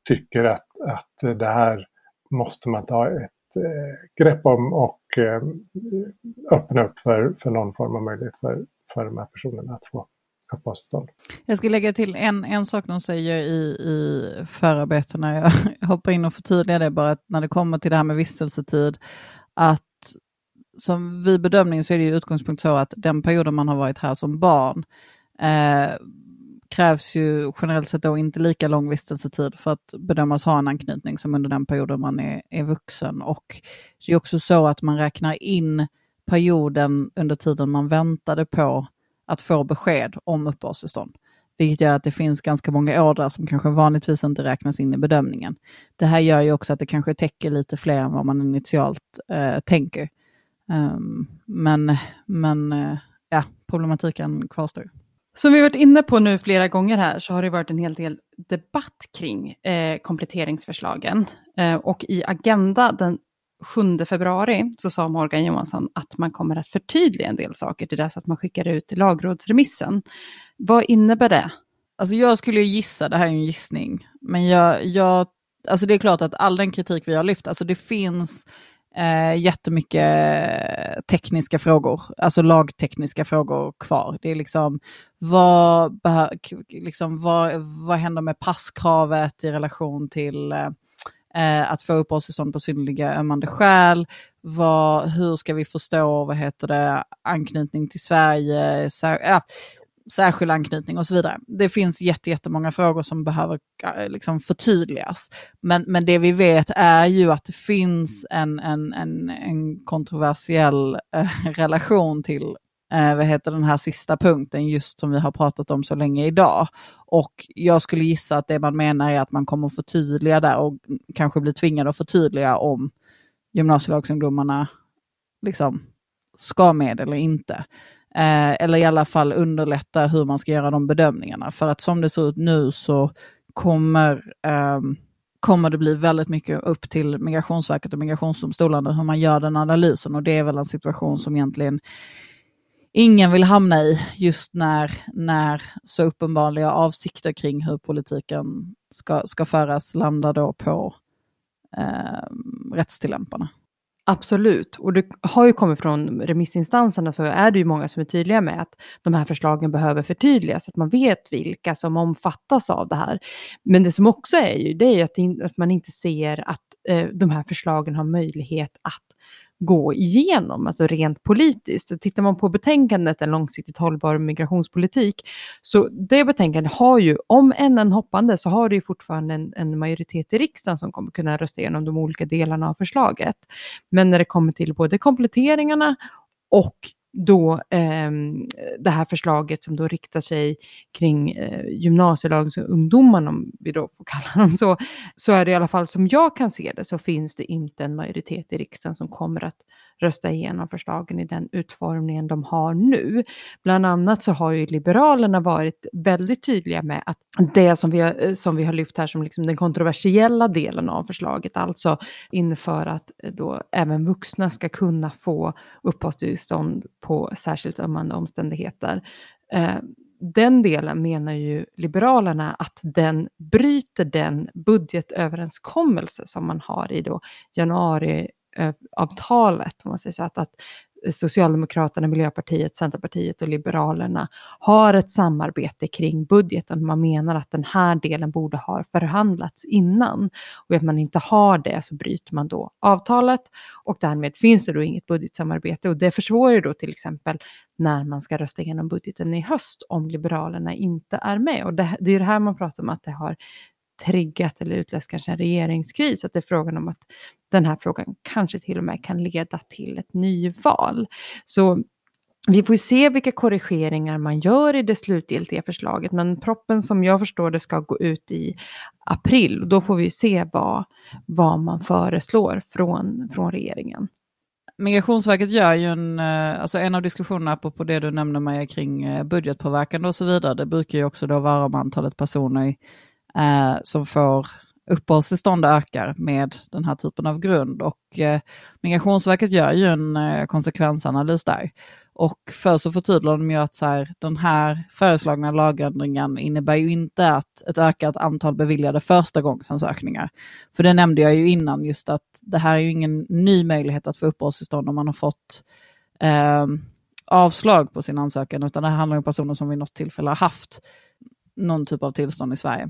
tycker att, att det här måste man ta ett Eh, grepp om och eh, öppna upp för, för någon form av möjlighet för, för de här personerna att få uppehållstillstånd. Jag ska lägga till en, en sak de säger i, i förarbetena. Jag [LAUGHS] hoppar in och förtydligar det bara att när det kommer till det här med vistelsetid, att som vid bedömning så är det ju utgångspunkt så att den perioden man har varit här som barn eh, krävs ju generellt sett då inte lika lång vistelsetid för att bedömas ha en anknytning som under den perioden man är, är vuxen. Och det är också så att man räknar in perioden under tiden man väntade på att få besked om uppehållstillstånd. Vilket gör att det finns ganska många år där som kanske vanligtvis inte räknas in i bedömningen. Det här gör ju också att det kanske täcker lite fler än vad man initialt eh, tänker. Um, men men eh, ja, problematiken kvarstår. Som vi varit inne på nu flera gånger här så har det varit en hel del debatt kring eh, kompletteringsförslagen. Eh, och i Agenda den 7 februari så sa Morgan Johansson att man kommer att förtydliga en del saker till dess att man skickar ut lagrådsremissen. Vad innebär det? Alltså jag skulle gissa, det här är en gissning, men jag, jag, alltså det är klart att all den kritik vi har lyft, alltså det finns eh, jättemycket tekniska frågor, alltså lagtekniska frågor kvar. Det är liksom vad, liksom, vad, vad händer med passkravet i relation till eh, att få uppehållstillstånd på synnerliga ömmande skäl. Vad, hur ska vi förstå vad heter det, anknytning till Sverige, Så, ja, särskild anknytning och så vidare. Det finns jättemånga frågor som behöver eh, liksom förtydligas. Men, men det vi vet är ju att det finns en, en, en, en kontroversiell eh, [LAUGHS] relation till eh, vad heter den här sista punkten, just som vi har pratat om så länge idag. Och jag skulle gissa att det man menar är att man kommer förtydliga där och kanske blir tvingad att förtydliga om gymnasielagsungdomarna liksom ska med eller inte. Eh, eller i alla fall underlätta hur man ska göra de bedömningarna. För att som det ser ut nu så kommer, eh, kommer det bli väldigt mycket upp till Migrationsverket och migrationsdomstolarna hur man gör den analysen. Och det är väl en situation som egentligen ingen vill hamna i just när, när så uppenbara avsikter kring hur politiken ska, ska föras landar då på eh, rättstillämparna. Absolut, och det har ju kommit från remissinstanserna så är det ju många som är tydliga med att de här förslagen behöver förtydligas, att man vet vilka som omfattas av det här. Men det som också är ju, det är ju att, att man inte ser att eh, de här förslagen har möjlighet att gå igenom, alltså rent politiskt. Och tittar man på betänkandet En långsiktigt hållbar migrationspolitik, så det betänkandet har ju, om än en hoppande, så har det ju fortfarande en, en majoritet i riksdagen som kommer kunna rösta igenom de olika delarna av förslaget. Men när det kommer till både kompletteringarna och då eh, det här förslaget som då riktar sig kring eh, gymnasielagsungdomarna, om vi då får [LAUGHS] kalla dem så, så är det i alla fall som jag kan se det så finns det inte en majoritet i riksdagen som kommer att rösta igenom förslagen i den utformningen de har nu. Bland annat så har ju Liberalerna varit väldigt tydliga med att det som vi har, eh, som vi har lyft här som liksom den kontroversiella delen av förslaget, alltså inför att eh, då även vuxna ska kunna få uppehållstillstånd på särskilt ömmande omständigheter. Eh, den delen menar ju Liberalerna att den bryter den budgetöverenskommelse som man har i då januari Eh, avtalet, om man säger så, att, att Socialdemokraterna, Miljöpartiet, Centerpartiet och Liberalerna har ett samarbete kring budgeten. Man menar att den här delen borde ha förhandlats innan och att man inte har det så bryter man då avtalet och därmed finns det då inget budgetsamarbete och det försvårar då till exempel när man ska rösta igenom budgeten i höst om Liberalerna inte är med. Och det, det är det här man pratar om att det har triggat eller utlöst kanske en regeringskris. Att det är frågan om att den här frågan kanske till och med kan leda till ett nyval. Så vi får se vilka korrigeringar man gör i det slutgiltiga förslaget, men proppen som jag förstår det ska gå ut i april. Då får vi se vad, vad man föreslår från, från regeringen. Migrationsverket gör ju en, eh, alltså en av diskussionerna på det du nämnde Maja kring eh, budgetpåverkan och så vidare, det brukar ju också då vara om antalet personer eh, som får uppehållstillstånd ökar med den här typen av grund och eh, Migrationsverket gör ju en eh, konsekvensanalys där. Och för så förtydligar de ju att så här, den här föreslagna lagändringen innebär ju inte att ett ökat antal beviljade förstagångsansökningar. För det nämnde jag ju innan, just att det här är ju ingen ny möjlighet att få uppehållstillstånd om man har fått eh, avslag på sin ansökan, utan det handlar om personer som vid något tillfälle har haft någon typ av tillstånd i Sverige.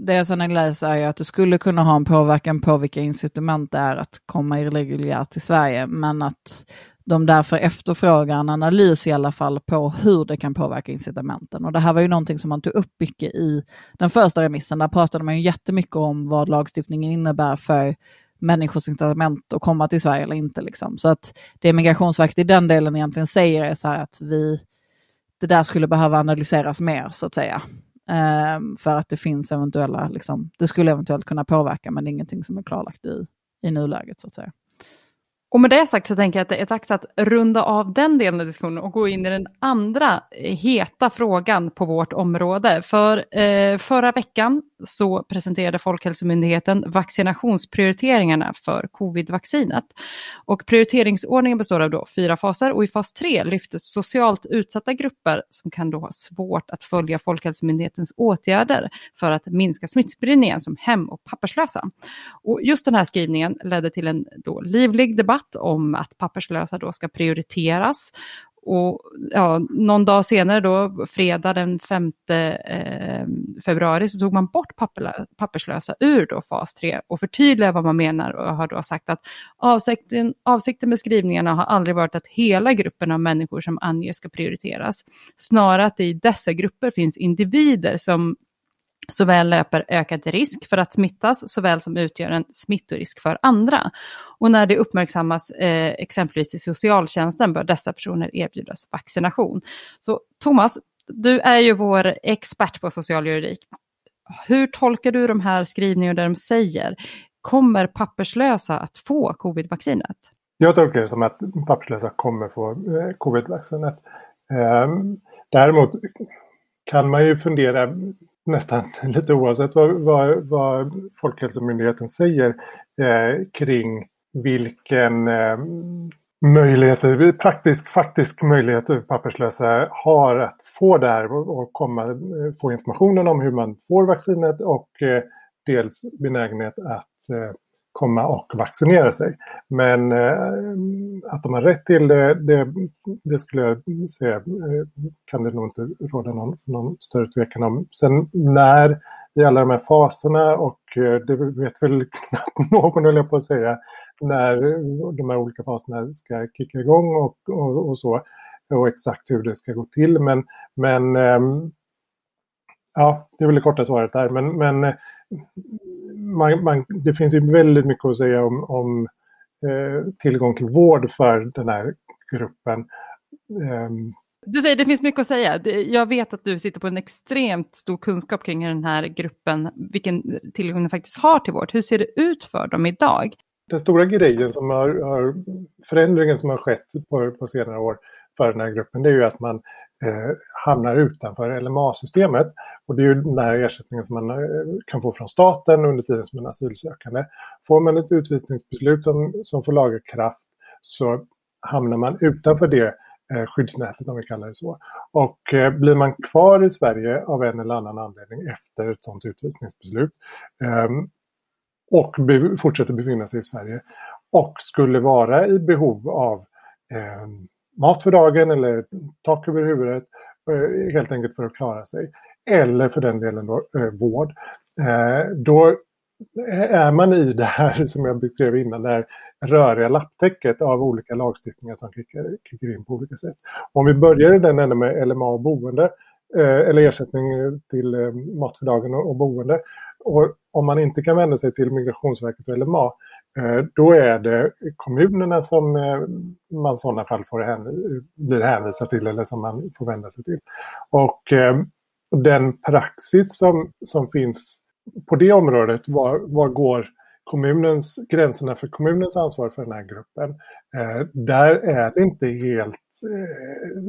Det jag sen läser är att det skulle kunna ha en påverkan på vilka incitament det är att komma irreguljärt till Sverige, men att de därför efterfrågar en analys i alla fall på hur det kan påverka incitamenten. Och det här var ju någonting som man tog upp mycket i den första remissen. Där pratade man ju jättemycket om vad lagstiftningen innebär för människors incitament att komma till Sverige eller inte. Liksom. Så att det Migrationsverket i den delen egentligen säger är så här att vi, det där skulle behöva analyseras mer så att säga. Ehm, för att det finns eventuella, liksom, det skulle eventuellt kunna påverka men det är ingenting som är klarlagt i, i nuläget så att säga. Och med det sagt så tänker jag att det är dags att runda av den delen av diskussionen och gå in i den andra eh, heta frågan på vårt område. För eh, förra veckan så presenterade Folkhälsomyndigheten vaccinationsprioriteringarna för covid-vaccinet. Och prioriteringsordningen består av då fyra faser och i fas tre lyftes socialt utsatta grupper som kan då ha svårt att följa Folkhälsomyndighetens åtgärder för att minska smittspridningen som hem och papperslösa. Och just den här skrivningen ledde till en då livlig debatt om att papperslösa då ska prioriteras och ja, någon dag senare då, fredag den 5 eh, februari, så tog man bort papperslösa ur då fas 3 och förtydligade vad man menar och har då sagt att avsikten, avsikten med skrivningarna har aldrig varit att hela gruppen av människor som anges ska prioriteras. Snarare att det i dessa grupper finns individer som såväl löper ökad risk för att smittas såväl som utgör en smittorisk för andra. Och när det uppmärksammas eh, exempelvis i socialtjänsten bör dessa personer erbjudas vaccination. Så Thomas, du är ju vår expert på socialjuridik. Hur tolkar du de här skrivningarna där de säger, kommer papperslösa att få covidvaccinet? Jag tolkar det som att papperslösa kommer få eh. Eh, däremot kan man ju fundera nästan [LAUGHS] lite oavsett vad, vad, vad Folkhälsomyndigheten säger eh, kring vilken eh, möjlighet, praktisk, faktisk möjlighet papperslösa har att få det här och komma, eh, få informationen om hur man får vaccinet och eh, dels benägenhet att eh, komma och vaccinera sig. Men eh, att de har rätt till det, det, det, skulle jag säga eh, kan det nog inte råda någon, någon större tvekan om. Sen när i alla de här faserna och eh, det vet väl [LAUGHS] knappt någon, höll jag på att säga, när de här olika faserna ska kicka igång och, och, och så. Och exakt hur det ska gå till. Men, men ehm, ja, det är väl det korta svaret där. Men, men eh, man, man, det finns ju väldigt mycket att säga om, om eh, tillgång till vård för den här gruppen. Um, du säger det finns mycket att säga. Jag vet att du sitter på en extremt stor kunskap kring den här gruppen, vilken tillgång den faktiskt har till vård. Hur ser det ut för dem idag? Den stora grejen som har, har förändringen som har skett på, på senare år för den här gruppen, det är ju att man eh, hamnar utanför LMA-systemet. Och det är ju den här ersättningen som man eh, kan få från staten under tiden som man är asylsökande. Får man ett utvisningsbeslut som, som får laga kraft så hamnar man utanför det eh, skyddsnätet om vi kallar det så. Och eh, blir man kvar i Sverige av en eller annan anledning efter ett sådant utvisningsbeslut eh, och be fortsätter befinna sig i Sverige och skulle vara i behov av eh, mat för dagen eller tak över huvudet eh, helt enkelt för att klara sig. Eller för den delen då, eh, vård. Eh, då är man i det här [LAUGHS] som jag beskrev innan, det här röriga lapptäcket av olika lagstiftningar som kickar, kickar in på olika sätt. Om vi börjar i den änden med LMA och boende, eh, eller ersättning till eh, mat för dagen och boende. Och om man inte kan vända sig till Migrationsverket och LMA, Eh, då är det kommunerna som eh, man i sådana fall får hän, blir hänvisad till eller som man får vända sig till. Och eh, den praxis som, som finns på det området, var, var går kommunens, gränserna för kommunens ansvar för den här gruppen. Eh, där är det inte helt, eh,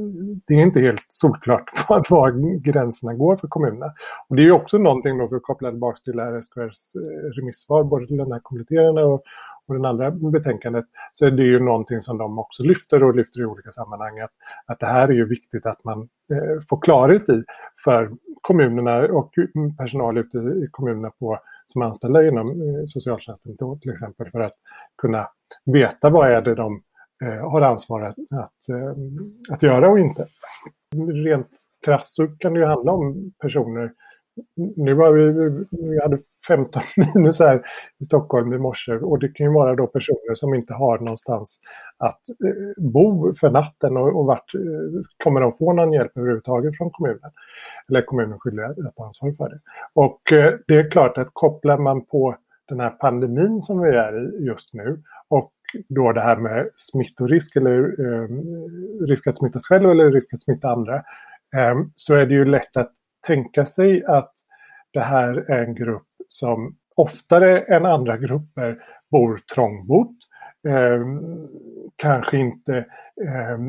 det är inte helt solklart [LAUGHS] var, var gränserna går för kommunerna. Och det är också någonting då för att koppla tillbaka till RSKRs eh, remissvar, både till den här kompletterande och, och den andra betänkandet, så är det ju någonting som de också lyfter och lyfter i olika sammanhang. Att, att det här är ju viktigt att man eh, får klarhet i för kommunerna och personal ute i kommunerna på som är anställda inom eh, socialtjänsten då, till exempel för att kunna veta vad är det de eh, har ansvar att, att, eh, att göra och inte. Rent krasst så kan det ju handla om personer nu har vi, vi hade 15 [LAUGHS] minus här i Stockholm i morse och det kan ju vara då personer som inte har någonstans att eh, bo för natten och, och vart eh, kommer de få någon hjälp överhuvudtaget från kommunen eller kommunen skyldig att ansvar för det. Och eh, det är klart att kopplar man på den här pandemin som vi är i just nu och då det här med smittorisk eller eh, risk att smittas själv eller risk att smitta andra eh, så är det ju lätt att tänka sig att det här är en grupp som oftare än andra grupper bor trångbott eh, kanske inte eh,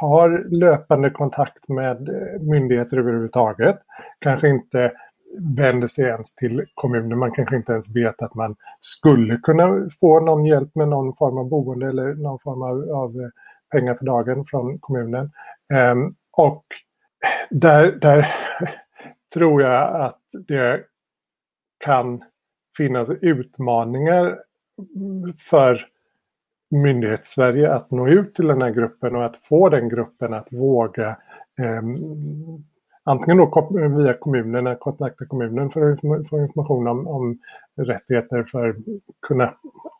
har löpande kontakt med eh, myndigheter överhuvudtaget. Kanske inte vänder sig ens till kommunen. Man kanske inte ens vet att man skulle kunna få någon hjälp med någon form av boende eller någon form av, av eh, pengar för dagen från kommunen. Eh, och där, där [LAUGHS] tror jag att det kan finnas utmaningar för myndighets-Sverige att nå ut till den här gruppen och att få den gruppen att våga eh, antingen då via kommunen, kontakta kommunen för att få information om, om rättigheter för att kunna,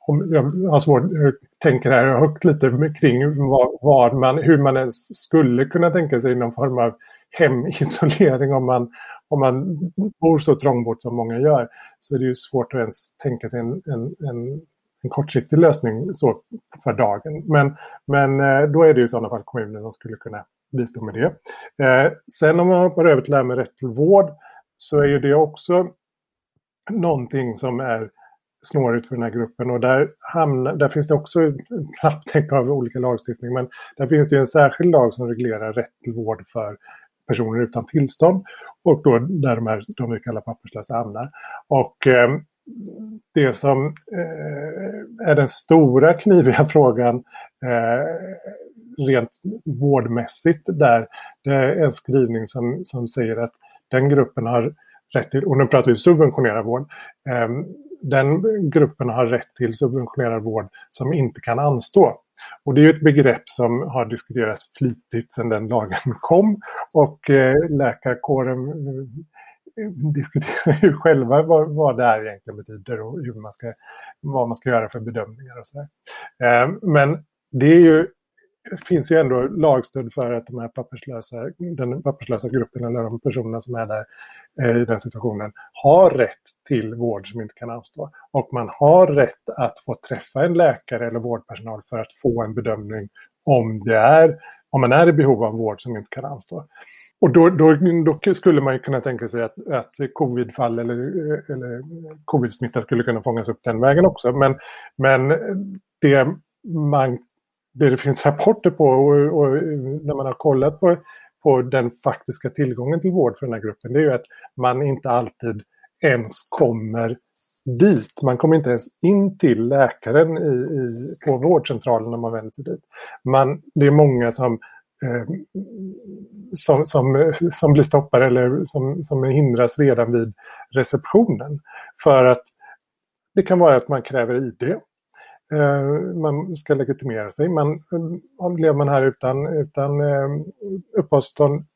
om, jag har svårt, jag tänker här högt lite kring vad, vad, man, hur man ens skulle kunna tänka sig någon form av hemisolering om man, om man bor så trångbott som många gör. Så är det ju svårt att ens tänka sig en, en, en en kortsiktig lösning så för dagen. Men, men eh, då är det i sådana fall kommunen som skulle kunna bistå med det. Eh, sen om man hoppar över till det här med rätt till vård så är ju det också någonting som är snårigt för den här gruppen och där, hamnar, där finns det också ett lapptäcke av olika lagstiftning men där finns det en särskild lag som reglerar rätt till vård för personer utan tillstånd och då där de, här, de vi kallar papperslösa hamnar. Och eh, det som eh, är den stora kniviga [LAUGHS] frågan eh, rent vårdmässigt där, det är en skrivning som, som säger att den gruppen har rätt till, och nu pratar vi subventionerad vård, eh, den gruppen har rätt till subventionerad vård som inte kan anstå. Och det är ett begrepp som har diskuterats flitigt sedan den lagen kom och eh, läkarkåren eh, [LAUGHS] diskuterar ju själva vad, vad det här egentligen betyder och hur man ska, vad man ska göra för bedömningar och sådär. Eh, men det är ju, finns ju ändå lagstöd för att de här papperslösa, den papperslösa gruppen eller de personerna som är där eh, i den situationen har rätt till vård som inte kan anstå. Och man har rätt att få träffa en läkare eller vårdpersonal för att få en bedömning om det är om man är i behov av vård som inte kan anstå. Och då, då, då, skulle man kunna tänka sig att, att covidfall eller, eller covid-smitta skulle kunna fångas upp den vägen också. Men, men det, man, det, det finns rapporter på och, och, när man har kollat på, på den faktiska tillgången till vård för den här gruppen, det är ju att man inte alltid ens kommer dit. Man kommer inte ens in till läkaren i, i, på vårdcentralen när man vänder sig dit. Man, det är många som Eh, som, som, som blir stoppade eller som, som hindras redan vid receptionen. För att det kan vara att man kräver ID. Eh, man ska legitimera sig. Man, eh, lever man här utan, utan uppehållstillstånd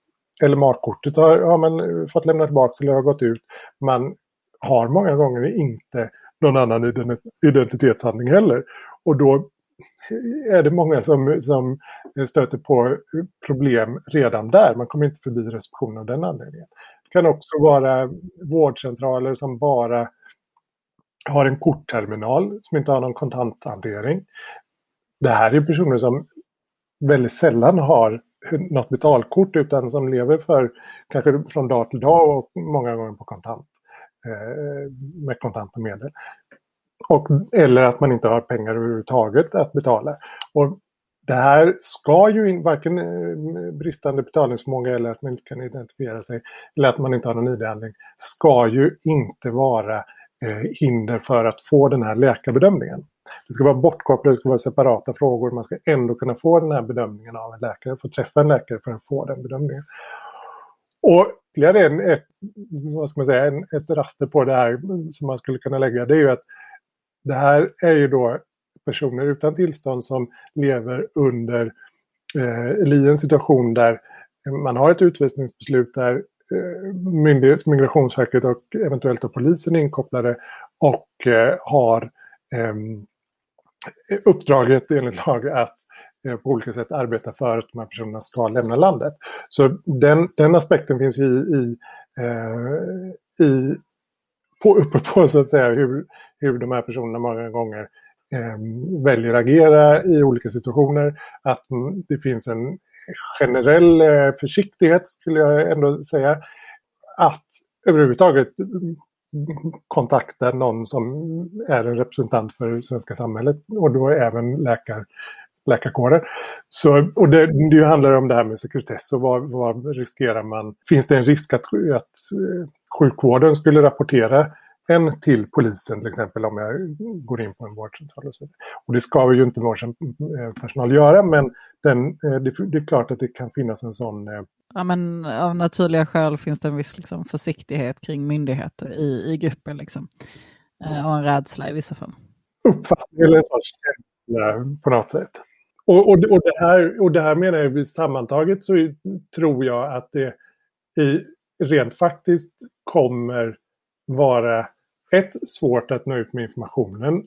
eller matkortet har, har man fått lämna tillbaka eller har gått ut. Man har många gånger inte någon annan identitetshandling heller. Och då är det många som, som stöter på problem redan där. Man kommer inte förbi receptionen av den anledningen. Det kan också vara vårdcentraler som bara har en kortterminal som inte har någon kontanthantering. Det här är personer som väldigt sällan har något betalkort utan som lever för kanske från dag till dag och många gånger på kontant. Eh, med kontanta medel. Och, eller att man inte har pengar överhuvudtaget att betala. Och det här ska ju in, varken eh, bristande betalningsförmåga eller att man inte kan identifiera sig eller att man inte har någon ID-handling ska ju inte vara eh, hinder för att få den här läkarbedömningen. Det ska vara bortkopplat, det ska vara separata frågor. Man ska ändå kunna få den här bedömningen av en läkare, få träffa en läkare för att få den bedömningen. Och ytterligare en, ett, vad ska man säga, en, ett raster på det här som man skulle kunna lägga, det är ju att det här är ju då personer utan tillstånd som lever under eh, LIEN situation där man har ett utvisningsbeslut där eh, myndighets, Migrationsverket och eventuellt då polisen är inkopplade och eh, har eh, uppdraget enligt lag att eh, på olika sätt arbeta för att de här personerna ska lämna landet. Så den, den aspekten finns ju i, i, eh, i på, uppe på så att säga hur, hur de här personerna många gånger eh, väljer att agera i olika situationer. Att det finns en generell eh, försiktighet skulle jag ändå säga. Att överhuvudtaget kontakta någon som är en representant för svenska samhället och då även läkar, läkarkåren. Så, och det, det handlar om det här med sekretess och vad, vad riskerar man? Finns det en risk att, att eh, sjukvården skulle rapportera en till polisen till exempel om jag går in på en vårdcentral. Och, så. och det ska ju inte vårdpersonal göra men den, eh, det, är klart att det kan finnas en sån... Eh, ja men av naturliga skäl finns det en viss liksom, försiktighet kring myndigheter i, i gruppen liksom. Eh, och en rädsla i vissa fall. Uppfattning eller en sorts känsla på något sätt. Och, och, och, det här, och det här menar jag sammantaget så tror jag att det i, rent faktiskt kommer vara ett, svårt att nå ut med informationen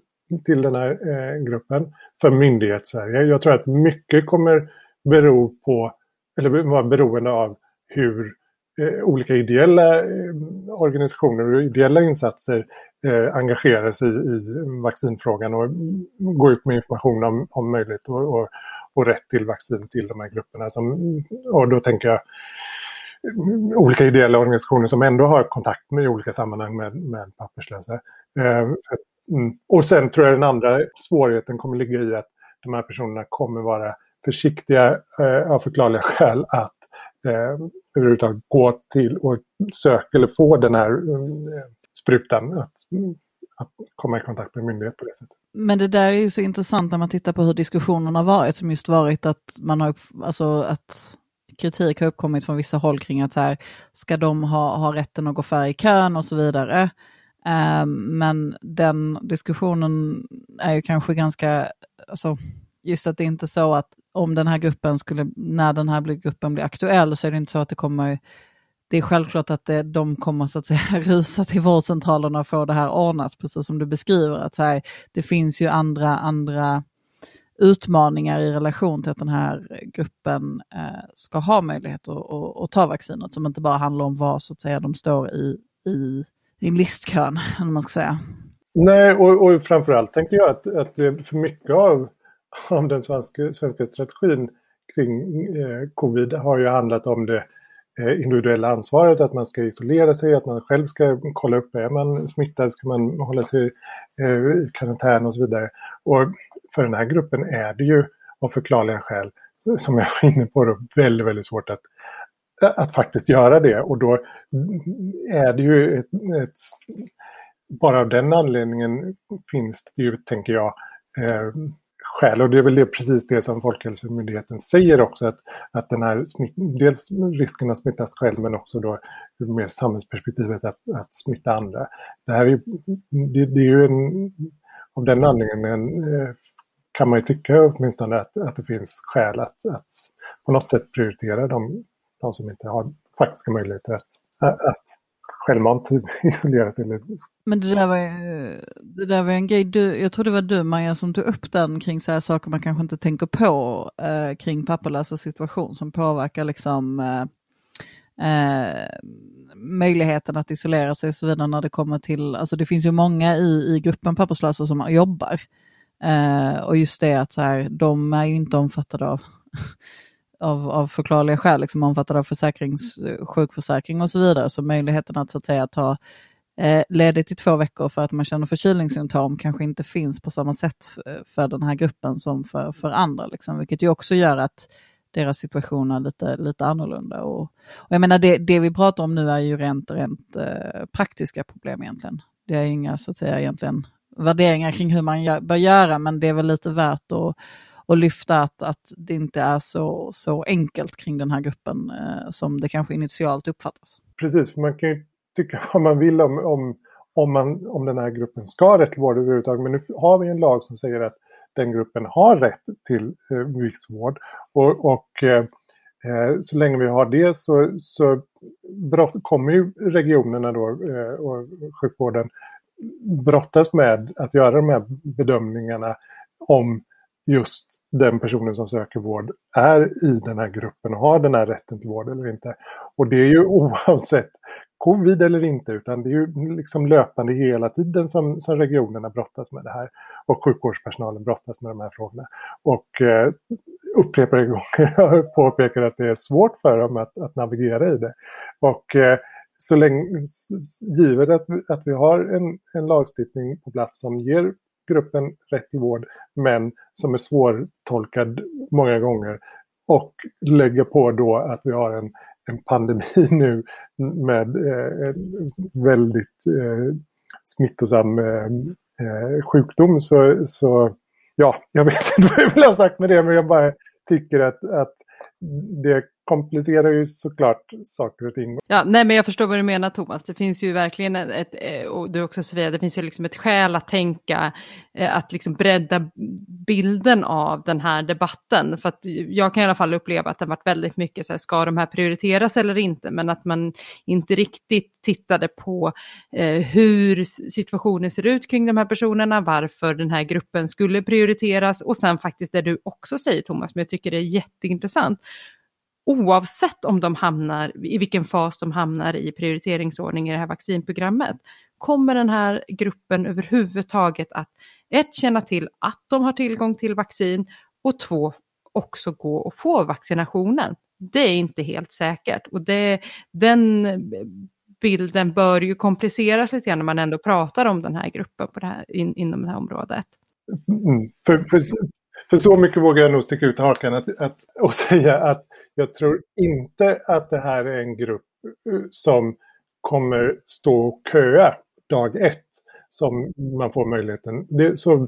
till den här eh, gruppen för myndighetssverige. Jag tror att mycket kommer bero på, eller vara beroende av hur eh, olika ideella eh, organisationer och ideella insatser eh, engagerar sig i, i vaccinfrågan och går ut med information om, om möjligt och, och, och rätt till vaccin till de här grupperna. Som, och då tänker jag olika ideella organisationer som ändå har kontakt med i olika sammanhang med, med papperslösa. Eh. Mm. Och sen tror jag den andra svårigheten kommer ligga i att de här personerna kommer vara försiktiga eh, av förklarliga [LAUGHS] skäl att eh, överhuvudtaget gå till och söka eller få den här eh, sprutan. Att, att komma i kontakt med myndighet på det sättet. Men det där är ju så intressant när man tittar på hur diskussionen har varit, som just varit att man har, alltså att kritik har uppkommit från vissa håll kring att så här, ska de ha, ha rätten att gå före i kön och så vidare. Eh, men den diskussionen är ju kanske ganska, alltså, just att det är inte så att om den här gruppen skulle, när den här gruppen blir aktuell så är det inte så att det kommer, det är självklart att det, de kommer så att säga [LAUGHS] rusa till vårdcentralerna och få det här ordnat, precis som du beskriver. att så här, Det finns ju andra, andra utmaningar i relation till att den här gruppen eh, ska ha möjlighet att, att, att, ta vaccinet som inte bara handlar om vad så att säga de står i, i, i listkön, [LAUGHS] eller man ska säga. Nej, och, och framförallt tänker jag att, att det för mycket av, av den svenska, svenska strategin kring eh, covid har ju handlat om det eh, individuella ansvaret, att man ska isolera sig, att man själv ska kolla upp, är man smittad ska man hålla sig eh, i karantän och så vidare. Och för den här gruppen är det ju av förklarliga skäl, som jag var inne på, då, väldigt, väldigt svårt att, att faktiskt göra det. Och då är det ju ett, ett bara av den anledningen finns det ju, tänker jag, eh, skäl. Och det är väl det, precis det som Folkhälsomyndigheten säger också, att, att den här smitt, dels risken att smittas själv men också då mer samhällsperspektivet att, att smitta andra. Det här är, det, det är ju en, av den anledningen eh, kan man ju tycka åtminstone att, att det finns skäl att, att på något sätt prioritera de, de som inte har faktiska möjligheter att, att självmant [LAUGHS] isolera sig. Men det där var, det där var en grej, du, jag tror det var du Maja som tog upp den kring så här saker man kanske inte tänker på eh, kring papperlösa situation som påverkar liksom eh, eh, möjligheten att isolera sig och så vidare när det kommer till, alltså det finns ju många i, i gruppen papperslösa som jobbar. Eh, och just det att så här, de är ju inte omfattade av, [LAUGHS] av, av förklarliga skäl, liksom omfattade av försäkrings, sjukförsäkring och så vidare. Så möjligheten att så att säga ta eh, ledigt i två veckor för att man känner förkylningssymptom kanske inte finns på samma sätt för, för den här gruppen som för, för andra. Liksom, vilket ju också gör att deras situation är lite, lite annorlunda. Och, och jag menar det, det vi pratar om nu är ju rent, rent eh, praktiska problem egentligen. Det är inga så att säga egentligen värderingar kring hur man gör, bör göra, men det är väl lite värt att, att lyfta att, att det inte är så, så enkelt kring den här gruppen eh, som det kanske initialt uppfattas. Precis, för man kan ju tycka [LAUGHS] vad man vill om, om, om, man, om den här gruppen ska ha rätt till vård överhuvudtaget, men nu har vi en lag som säger att den gruppen har rätt till eh, viss vård. Och, och eh, eh så länge vi har det så, så brott, kommer ju regionerna då, eh, och sjukvården brottas med att göra de här bedömningarna om just den personen som söker vård är i den här gruppen och har den här rätten till vård eller inte. Och det är ju [LAUGHS] oavsett covid eller inte, utan det är ju liksom löpande hela tiden som, som regionerna brottas med det här. Och sjukvårdspersonalen brottas med de här frågorna. Och eh, upprepade gånger [LAUGHS] har jag påpekat att det är svårt för dem att, att navigera i det. Och eh, så länge, givet att, att vi har en, en lagstiftning på plats som ger gruppen rätt till vård, men som är svårtolkad många gånger, och lägger på då att vi har en, en pandemi [LAUGHS] nu med eh, en väldigt eh, smittosam eh, eh sjukdom så, så ja, jag vet [LAUGHS] inte vad jag vill ha sagt med det, men jag bara tycker att, att det komplicerar ju såklart saker och ting. Ja, nej men jag förstår vad du menar Thomas. Det finns ju verkligen ett, eh, och du också Sofia, det finns ju liksom ett skäl att tänka, eh, att liksom bredda bilden av den här debatten. För att jag kan i alla fall uppleva att det har varit väldigt mycket så här, ska de här prioriteras eller inte? Men att man inte riktigt tittade på eh, hur situationen ser ut kring de här personerna, varför den här gruppen skulle prioriteras och sen faktiskt det du också säger Thomas, men jag tycker det är jätteintressant oavsett om de hamnar, i vilken fas de hamnar i prioriteringsordning i det här vaccinprogrammet, kommer den här gruppen överhuvudtaget att ett, känna till att de har tillgång till vaccin och två, också gå och få vaccinationen. Det är inte helt säkert och det, den bilden bör ju kompliceras lite grann när man ändå pratar om den här gruppen på det här, in, inom det här området. Mm, för, för, för så mycket vågar jag nog sticka ut hakan att, att, och [LAUGHS] säga att jag tror inte att det här är en grupp eh, som kommer stå och köa dag ett som man får möjligheten. Det, så,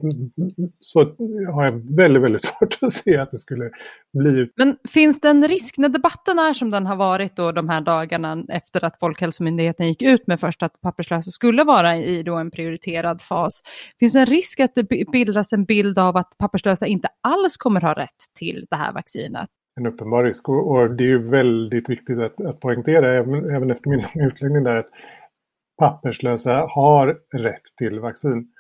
så har jag väldigt, väldigt [LAUGHS] svårt att se att det skulle bli. Men finns det en risk när debatten är som den har varit då de här dagarna efter att Folkhälsomyndigheten gick ut med först att papperslösa skulle vara i då en prioriterad fas. Finns det en risk att det bildas en bild av att papperslösa inte alls kommer ha rätt till det här vaccinet? en uppenbar risk. Och, det är ju väldigt viktigt att, att poängtera, även, även efter min utläggning där, att papperslösa har rätt till vaccin.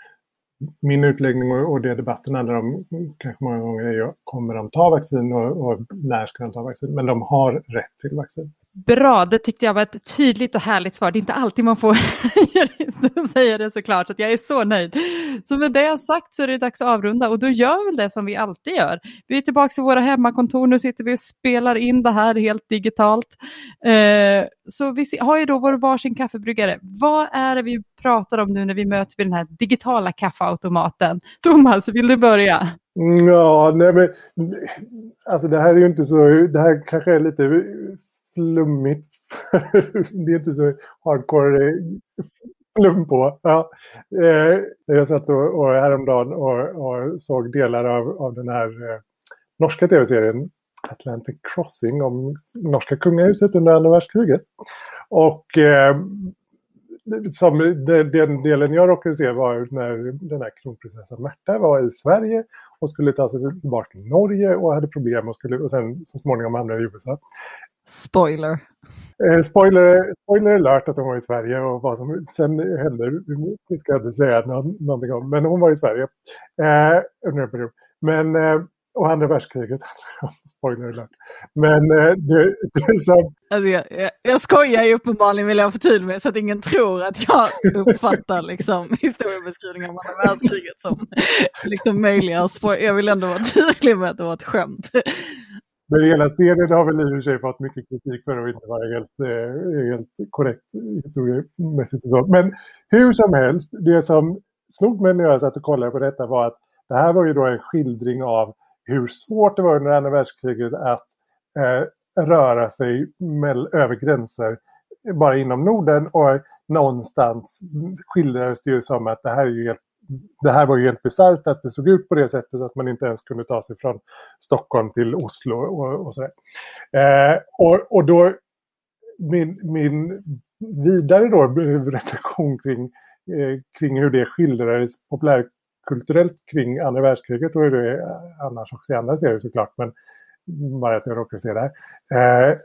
Min utläggning och, det debatten handlar om kanske många gånger är ju, kommer de ta vaccin och, och när ska de ta vaccin? Men de har rätt till vaccin. Bra, det tyckte jag var ett tydligt och härligt svar. Det är inte alltid man får [LAUGHS] säga det såklart, så jag är så nöjd. Så med det sagt så är det dags att avrunda och då gör vi det som vi alltid gör. Vi är tillbaka i våra hemmakontor, nu sitter vi och spelar in det här helt digitalt. Eh, så vi har ju då vår varsin kaffebryggare. Vad är det vi pratar om nu när vi möts vid den här digitala kaffeautomaten? Thomas, vill du börja? Mm, ja, nej men alltså det här är ju inte så, det här kanske är lite flummigt. [LAUGHS] det är inte så hardcore-flum på. Ja. Eh, jag satt och, och häromdagen och, och såg delar av, av den här eh, norska tv-serien Atlantic Crossing om norska kungahuset under andra världskriget. Och eh, som, den delen jag råkade se var när den här kronprinsessan Märta var i Sverige och skulle ta sig tillbaka till Norge och hade problem och, skulle, och sen så småningom hamnade i USA. Spoiler. Eh, spoiler, spoiler alert att hon var i Sverige och vad som sen hände. Vi ska inte säga någonting om, men hon var i Sverige. Eh, under en period. Men, eh, och andra världskriget, [LAUGHS] spoiler alert. Men eh, det, det som... Alltså jag, jag, jag skojar ju uppenbarligen vill jag förtydliga mig så att ingen tror att jag uppfattar liksom, [LAUGHS] historiebeskrivningen om andra världskriget som liksom möjliga Jag vill ändå vara tydlig med att det var ett skämt. Men hela serien har väl i och för sig fått mycket kritik för att inte vara helt, eh, helt korrekt historiemässigt och så. Men hur som helst, det som slog mig när jag satt och kollade på detta var att det här var ju då en skildring av hur svårt det var under andra världskriget att eh, röra sig med, över gränser bara inom Norden och någonstans skildrades det ju som att det här, är ju helt, det här var ju helt bisarrt att det såg ut på det sättet att man inte ens kunde ta sig från Stockholm till Oslo och, och sådär. Eh, och, och då min, min vidare då reflektion kring, eh, kring hur det skildrades populärkulturellt kring andra världskriget och hur det är annars också i andra serier såklart. Men bara att jag råkar se där. Eh,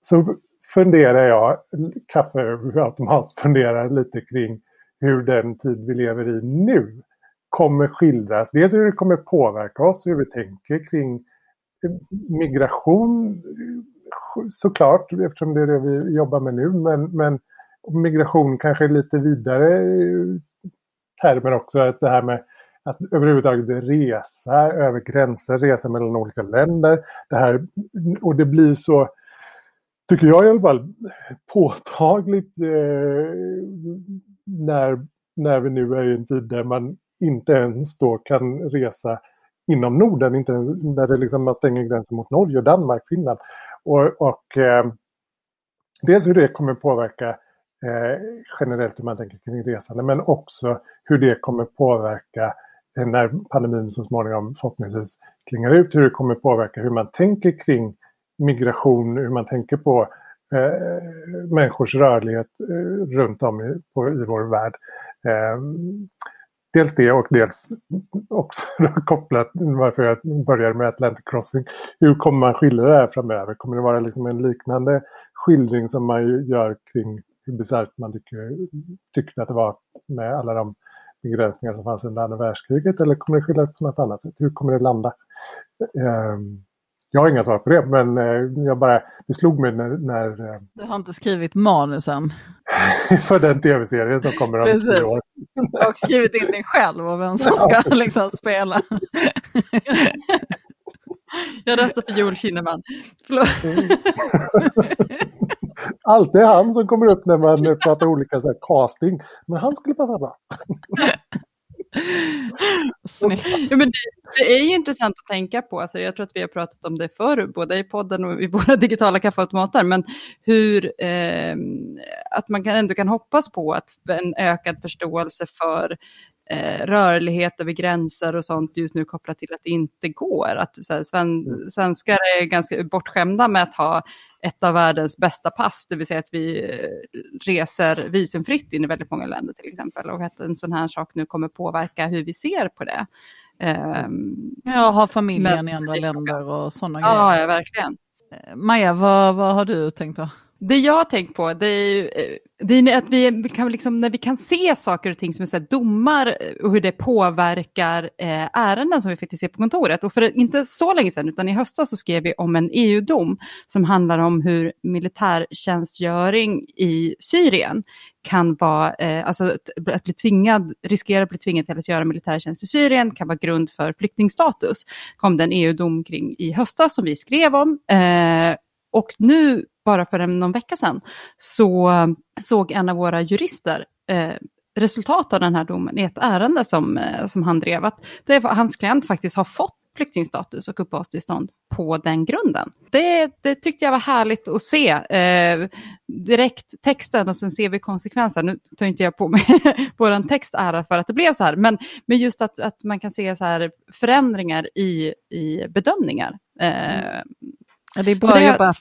så funderar jag, kaffeautomat funderar lite kring hur den tid vi lever i nu kommer skildras. Dels hur det kommer påverka oss, hur vi tänker kring eh, migration såklart, eftersom det är det vi jobbar med nu, men, men migration kanske lite vidare eh, termer också, att det här med att överhuvudtaget resa över gränser, resa mellan olika länder. Det här, och det blir så, tycker jag i alla fall, påtagligt eh, när, när vi nu är i en tid där man inte ens då kan resa inom Norden, inte ens, när det liksom man stänger gränsen mot Norge, Danmark, Finland. Och, och eh, dels hur det kommer påverka eh, generellt hur man tänker kring resande, men också hur det kommer påverka eh, när pandemin så småningom förhoppningsvis klingar ut, hur det kommer påverka hur man tänker kring migration, hur man tänker på eh, människors rörlighet eh, runt om i, på, i vår värld. Eh, dels det och dels också [LAUGHS] kopplat varför jag började med Atlantic Crossing. Hur kommer man skildra det här framöver? Kommer det vara liksom en liknande skildring som man gör kring hur bisarrt man tycker, tyckte att det var med alla de begränsningar som fanns under andra världskriget eller kommer det skilja på något annat sätt? Hur kommer det landa? Ehm, jag har inga svar på det, men eh, jag bara, det slog mig när... när eh, du har inte skrivit manusen? [LAUGHS] för den tv-serien som kommer om tio år. Och skrivit in dig själv och vem som [LAUGHS] ska liksom spela. jag röstar för Joel Kinnaman. Alltid han som kommer upp när man pratar olika så här, casting. Men han skulle passa bra. [LAUGHS] ja, men det, det, är ju intressant att tänka på. Alltså, jag tror att vi har pratat om det förr, både i podden och i [LAUGHS] våra digitala kaffeautomater. Men hur eh, att man kan, ändå kan hoppas på att en ökad förståelse för eh, rörlighet över gränser och sånt just nu kopplat till att det inte går. Att så här, sven, mm. svenskar är ganska bortskämda med att ha ett av världens bästa pass, det vill säga att vi eh, reser visumfritt in i väldigt många länder till exempel. Och att en sån här sak nu kommer påverka hur vi ser på det. Um, ja, ha familjen men, i andra länder och sådana ja, grejer. Ja, verkligen. Eh, Maja, vad, vad har du tänkt på? Det jag har tänkt på, det är, ju, eh, det är att vi kan liksom, när vi kan se saker och ting som är så domar eh, och hur det påverkar eh, ärenden som vi faktiskt ser på kontoret. Och för inte så länge sedan, utan i höstas så skrev vi om en EU-dom som handlar om hur militärtjänstgöring i Syrien kan vara, eh, alltså att bli tvingad, riskera att bli tvingad till att göra militärtjänst i Syrien kan vara grund för flyktingstatus. kom det en EU-dom kring i höstas som vi skrev om. Eh, och nu, bara för någon vecka sedan, så eh, såg en av våra jurister eh, resultat av den här domen i ett ärende som, eh, som han drev. Att det, hans klient faktiskt har fått flyktingstatus och uppehållstillstånd på den grunden. Det, det tyckte jag var härligt att se. Eh, direkt texten och sen ser vi konsekvensen. Nu tar inte jag på mig [LAUGHS] vår text ära för att det blev så här, men, men just att, att man kan se så här förändringar i, i bedömningar. Eh, Ja, det är bra jobbat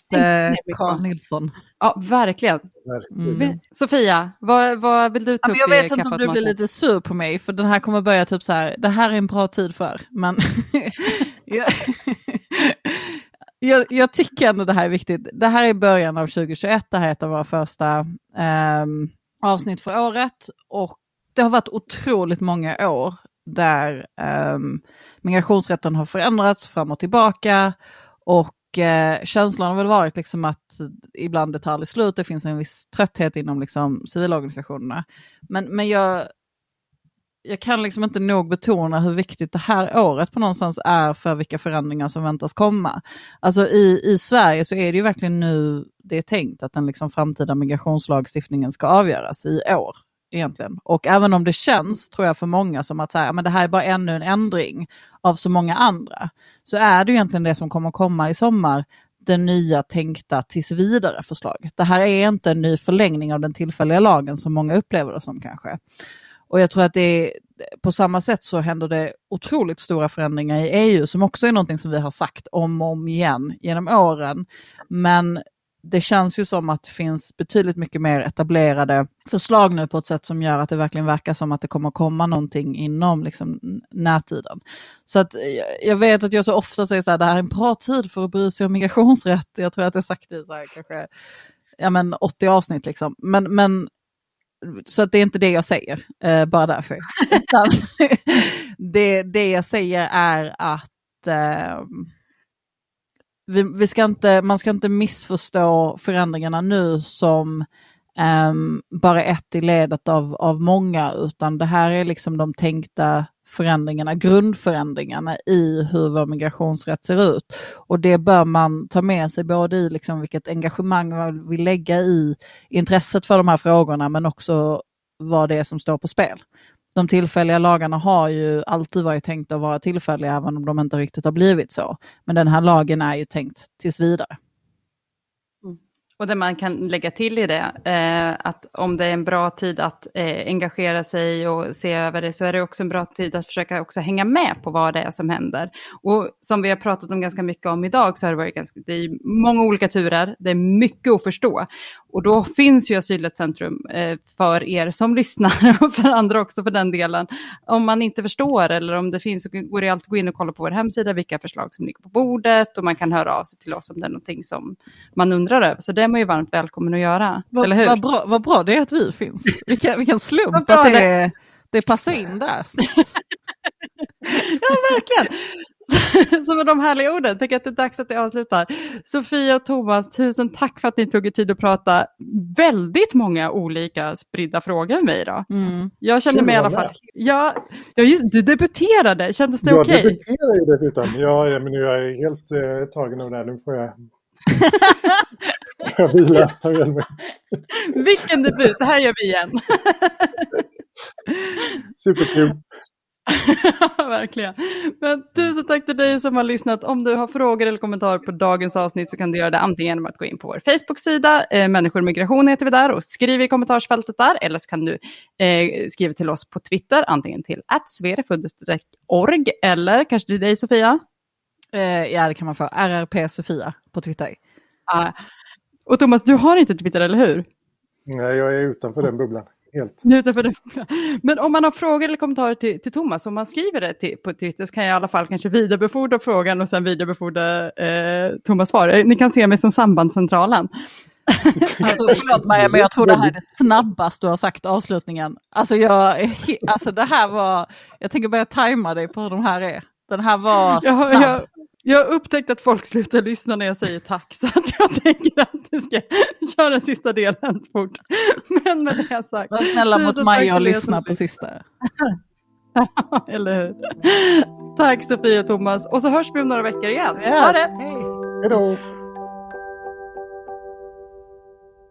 Carl Nilsson. Ja, verkligen. Mm. Sofia, vad, vad, vill du ta upp Jag vet inte om du blir lite sur på mig, för den här kommer börja typ så här, det här är en bra tid för, men [LAUGHS] jag, jag, jag, tycker ändå det här är viktigt. Det här är början av 2021, det här är ett av våra första um, avsnitt för året och det har varit otroligt många år där um, migrationsrätten har förändrats fram och tillbaka och och eh, känslan har väl varit liksom att ibland det tar aldrig slut, det finns en viss trötthet inom liksom, civilorganisationerna. Men, men jag, jag kan liksom inte nog betona hur viktigt det här året på någonstans är för vilka förändringar som väntas komma. Alltså i, i Sverige så är det ju verkligen nu det är tänkt att den liksom framtida migrationslagstiftningen ska avgöras i år. Egentligen. Och även om det känns, tror jag, för många som att säga, men det här är bara ännu en ändring av så många andra, så är det egentligen det som kommer komma i sommar, det nya tänkta tills vidare förslaget. Det här är inte en ny förlängning av den tillfälliga lagen som många upplever det som kanske. Och jag tror att det är, på samma sätt så händer det otroligt stora förändringar i EU som också är någonting som vi har sagt om och om igen genom åren. Men det känns ju som att det finns betydligt mycket mer etablerade förslag nu på ett sätt som gör att det verkligen verkar som att det kommer komma någonting inom liksom, närtiden. Så att jag vet att jag så ofta säger så här, det här är en bra tid för att bry sig om migrationsrätt. Jag tror att jag sagt det i så här, kanske ja, men 80 avsnitt. Liksom. Men, men så att det är inte det jag säger, eh, bara därför. [LAUGHS] [LAUGHS] det, det jag säger är att eh, vi, vi, ska inte, man ska inte missförstå förändringarna nu som um, bara ett i ledet av, av många, utan det här är liksom de tänkta förändringarna, grundförändringarna i hur vår migrationsrätt ser ut. Och det bör man ta med sig både i liksom vilket engagemang man vill lägga i intresset för de här frågorna, men också vad det är som står på spel. De tillfälliga lagarna har ju alltid varit tänkta att vara tillfälliga, även om de inte riktigt har blivit så. Men den här lagen är ju tänkt tills vidare. Mm. Och det man kan lägga till i det, eh, att om det är en bra tid att eh, engagera sig och se över det, så är det också en bra tid att försöka också hänga med på vad det är som händer. Och som vi har pratat om ganska mycket om idag, så har det varit ganska, det är många olika turer, det är mycket att förstå. Och då finns ju Asylrättscentrum eh, för er som lyssnar [LAUGHS] och för andra också för den delen. Om man inte förstår eller om det finns så går det alltid att gå in och kolla på vår hemsida vilka förslag som ligger på bordet och man kan höra av sig till oss om det är någonting som man undrar över. Så det är man ju varmt välkommen att göra. Vad, eller hur? Vad, bra, vad bra det är att vi finns. Vilken, vilken slump att det, det. det passar in där. [LAUGHS] ja, verkligen. Så, så med de härliga orden, jag att det är dags att det avslutar. Sofia och Thomas, tusen tack för att ni tog er tid att prata väldigt många olika spridda frågor med mig idag. Mm. Jag känner mig i alla fall... Ja, ja just, du debuterade, kändes det okej? Okay? Jag debuterar ju dessutom. Ja, men nu är jag helt eh, tagen av det här. Nu får jag [LAUGHS] jag vila, ta mig. Vilken debut, det här gör vi igen. Superkul. [LAUGHS] Verkligen. Men tusen tack till dig som har lyssnat. Om du har frågor eller kommentarer på dagens avsnitt så kan du göra det antingen genom att gå in på vår Facebook-sida, eh, Människor och migration heter vi där, och skriv i kommentarsfältet där, eller så kan du eh, skriva till oss på Twitter, antingen till org eller kanske till dig Sofia? Eh, ja, det kan man få. RRP Sofia på Twitter. Ah. Och Thomas, du har inte Twitter, eller hur? Nej, jag är utanför den bubblan. Helt. Utanför den. Men om man har frågor eller kommentarer till, till Thomas, om man skriver det till, på Twitter så kan jag i alla fall kanske vidarebefordra frågan och sen vidarebefordra eh, Thomas svar. Ni kan se mig som sambandscentralen. [LAUGHS] Alltså, förlåt mig, men jag tror det här är det snabbaste du har sagt avslutningen. Alltså, jag, alltså det här var, jag tänker börja tajma dig på hur de här är. Den här var snabb. Jag, jag, jag har upptäckt att folk slutar lyssna när jag säger tack, så att jag tänker att du ska köra den sista delen fort. Men med det sagt. Var snälla mot Maja och lyssna på sista. [LAUGHS] Eller hur? Tack Sofia och Thomas. Och så hörs vi om några veckor igen. Yes. Ha det! Hej då!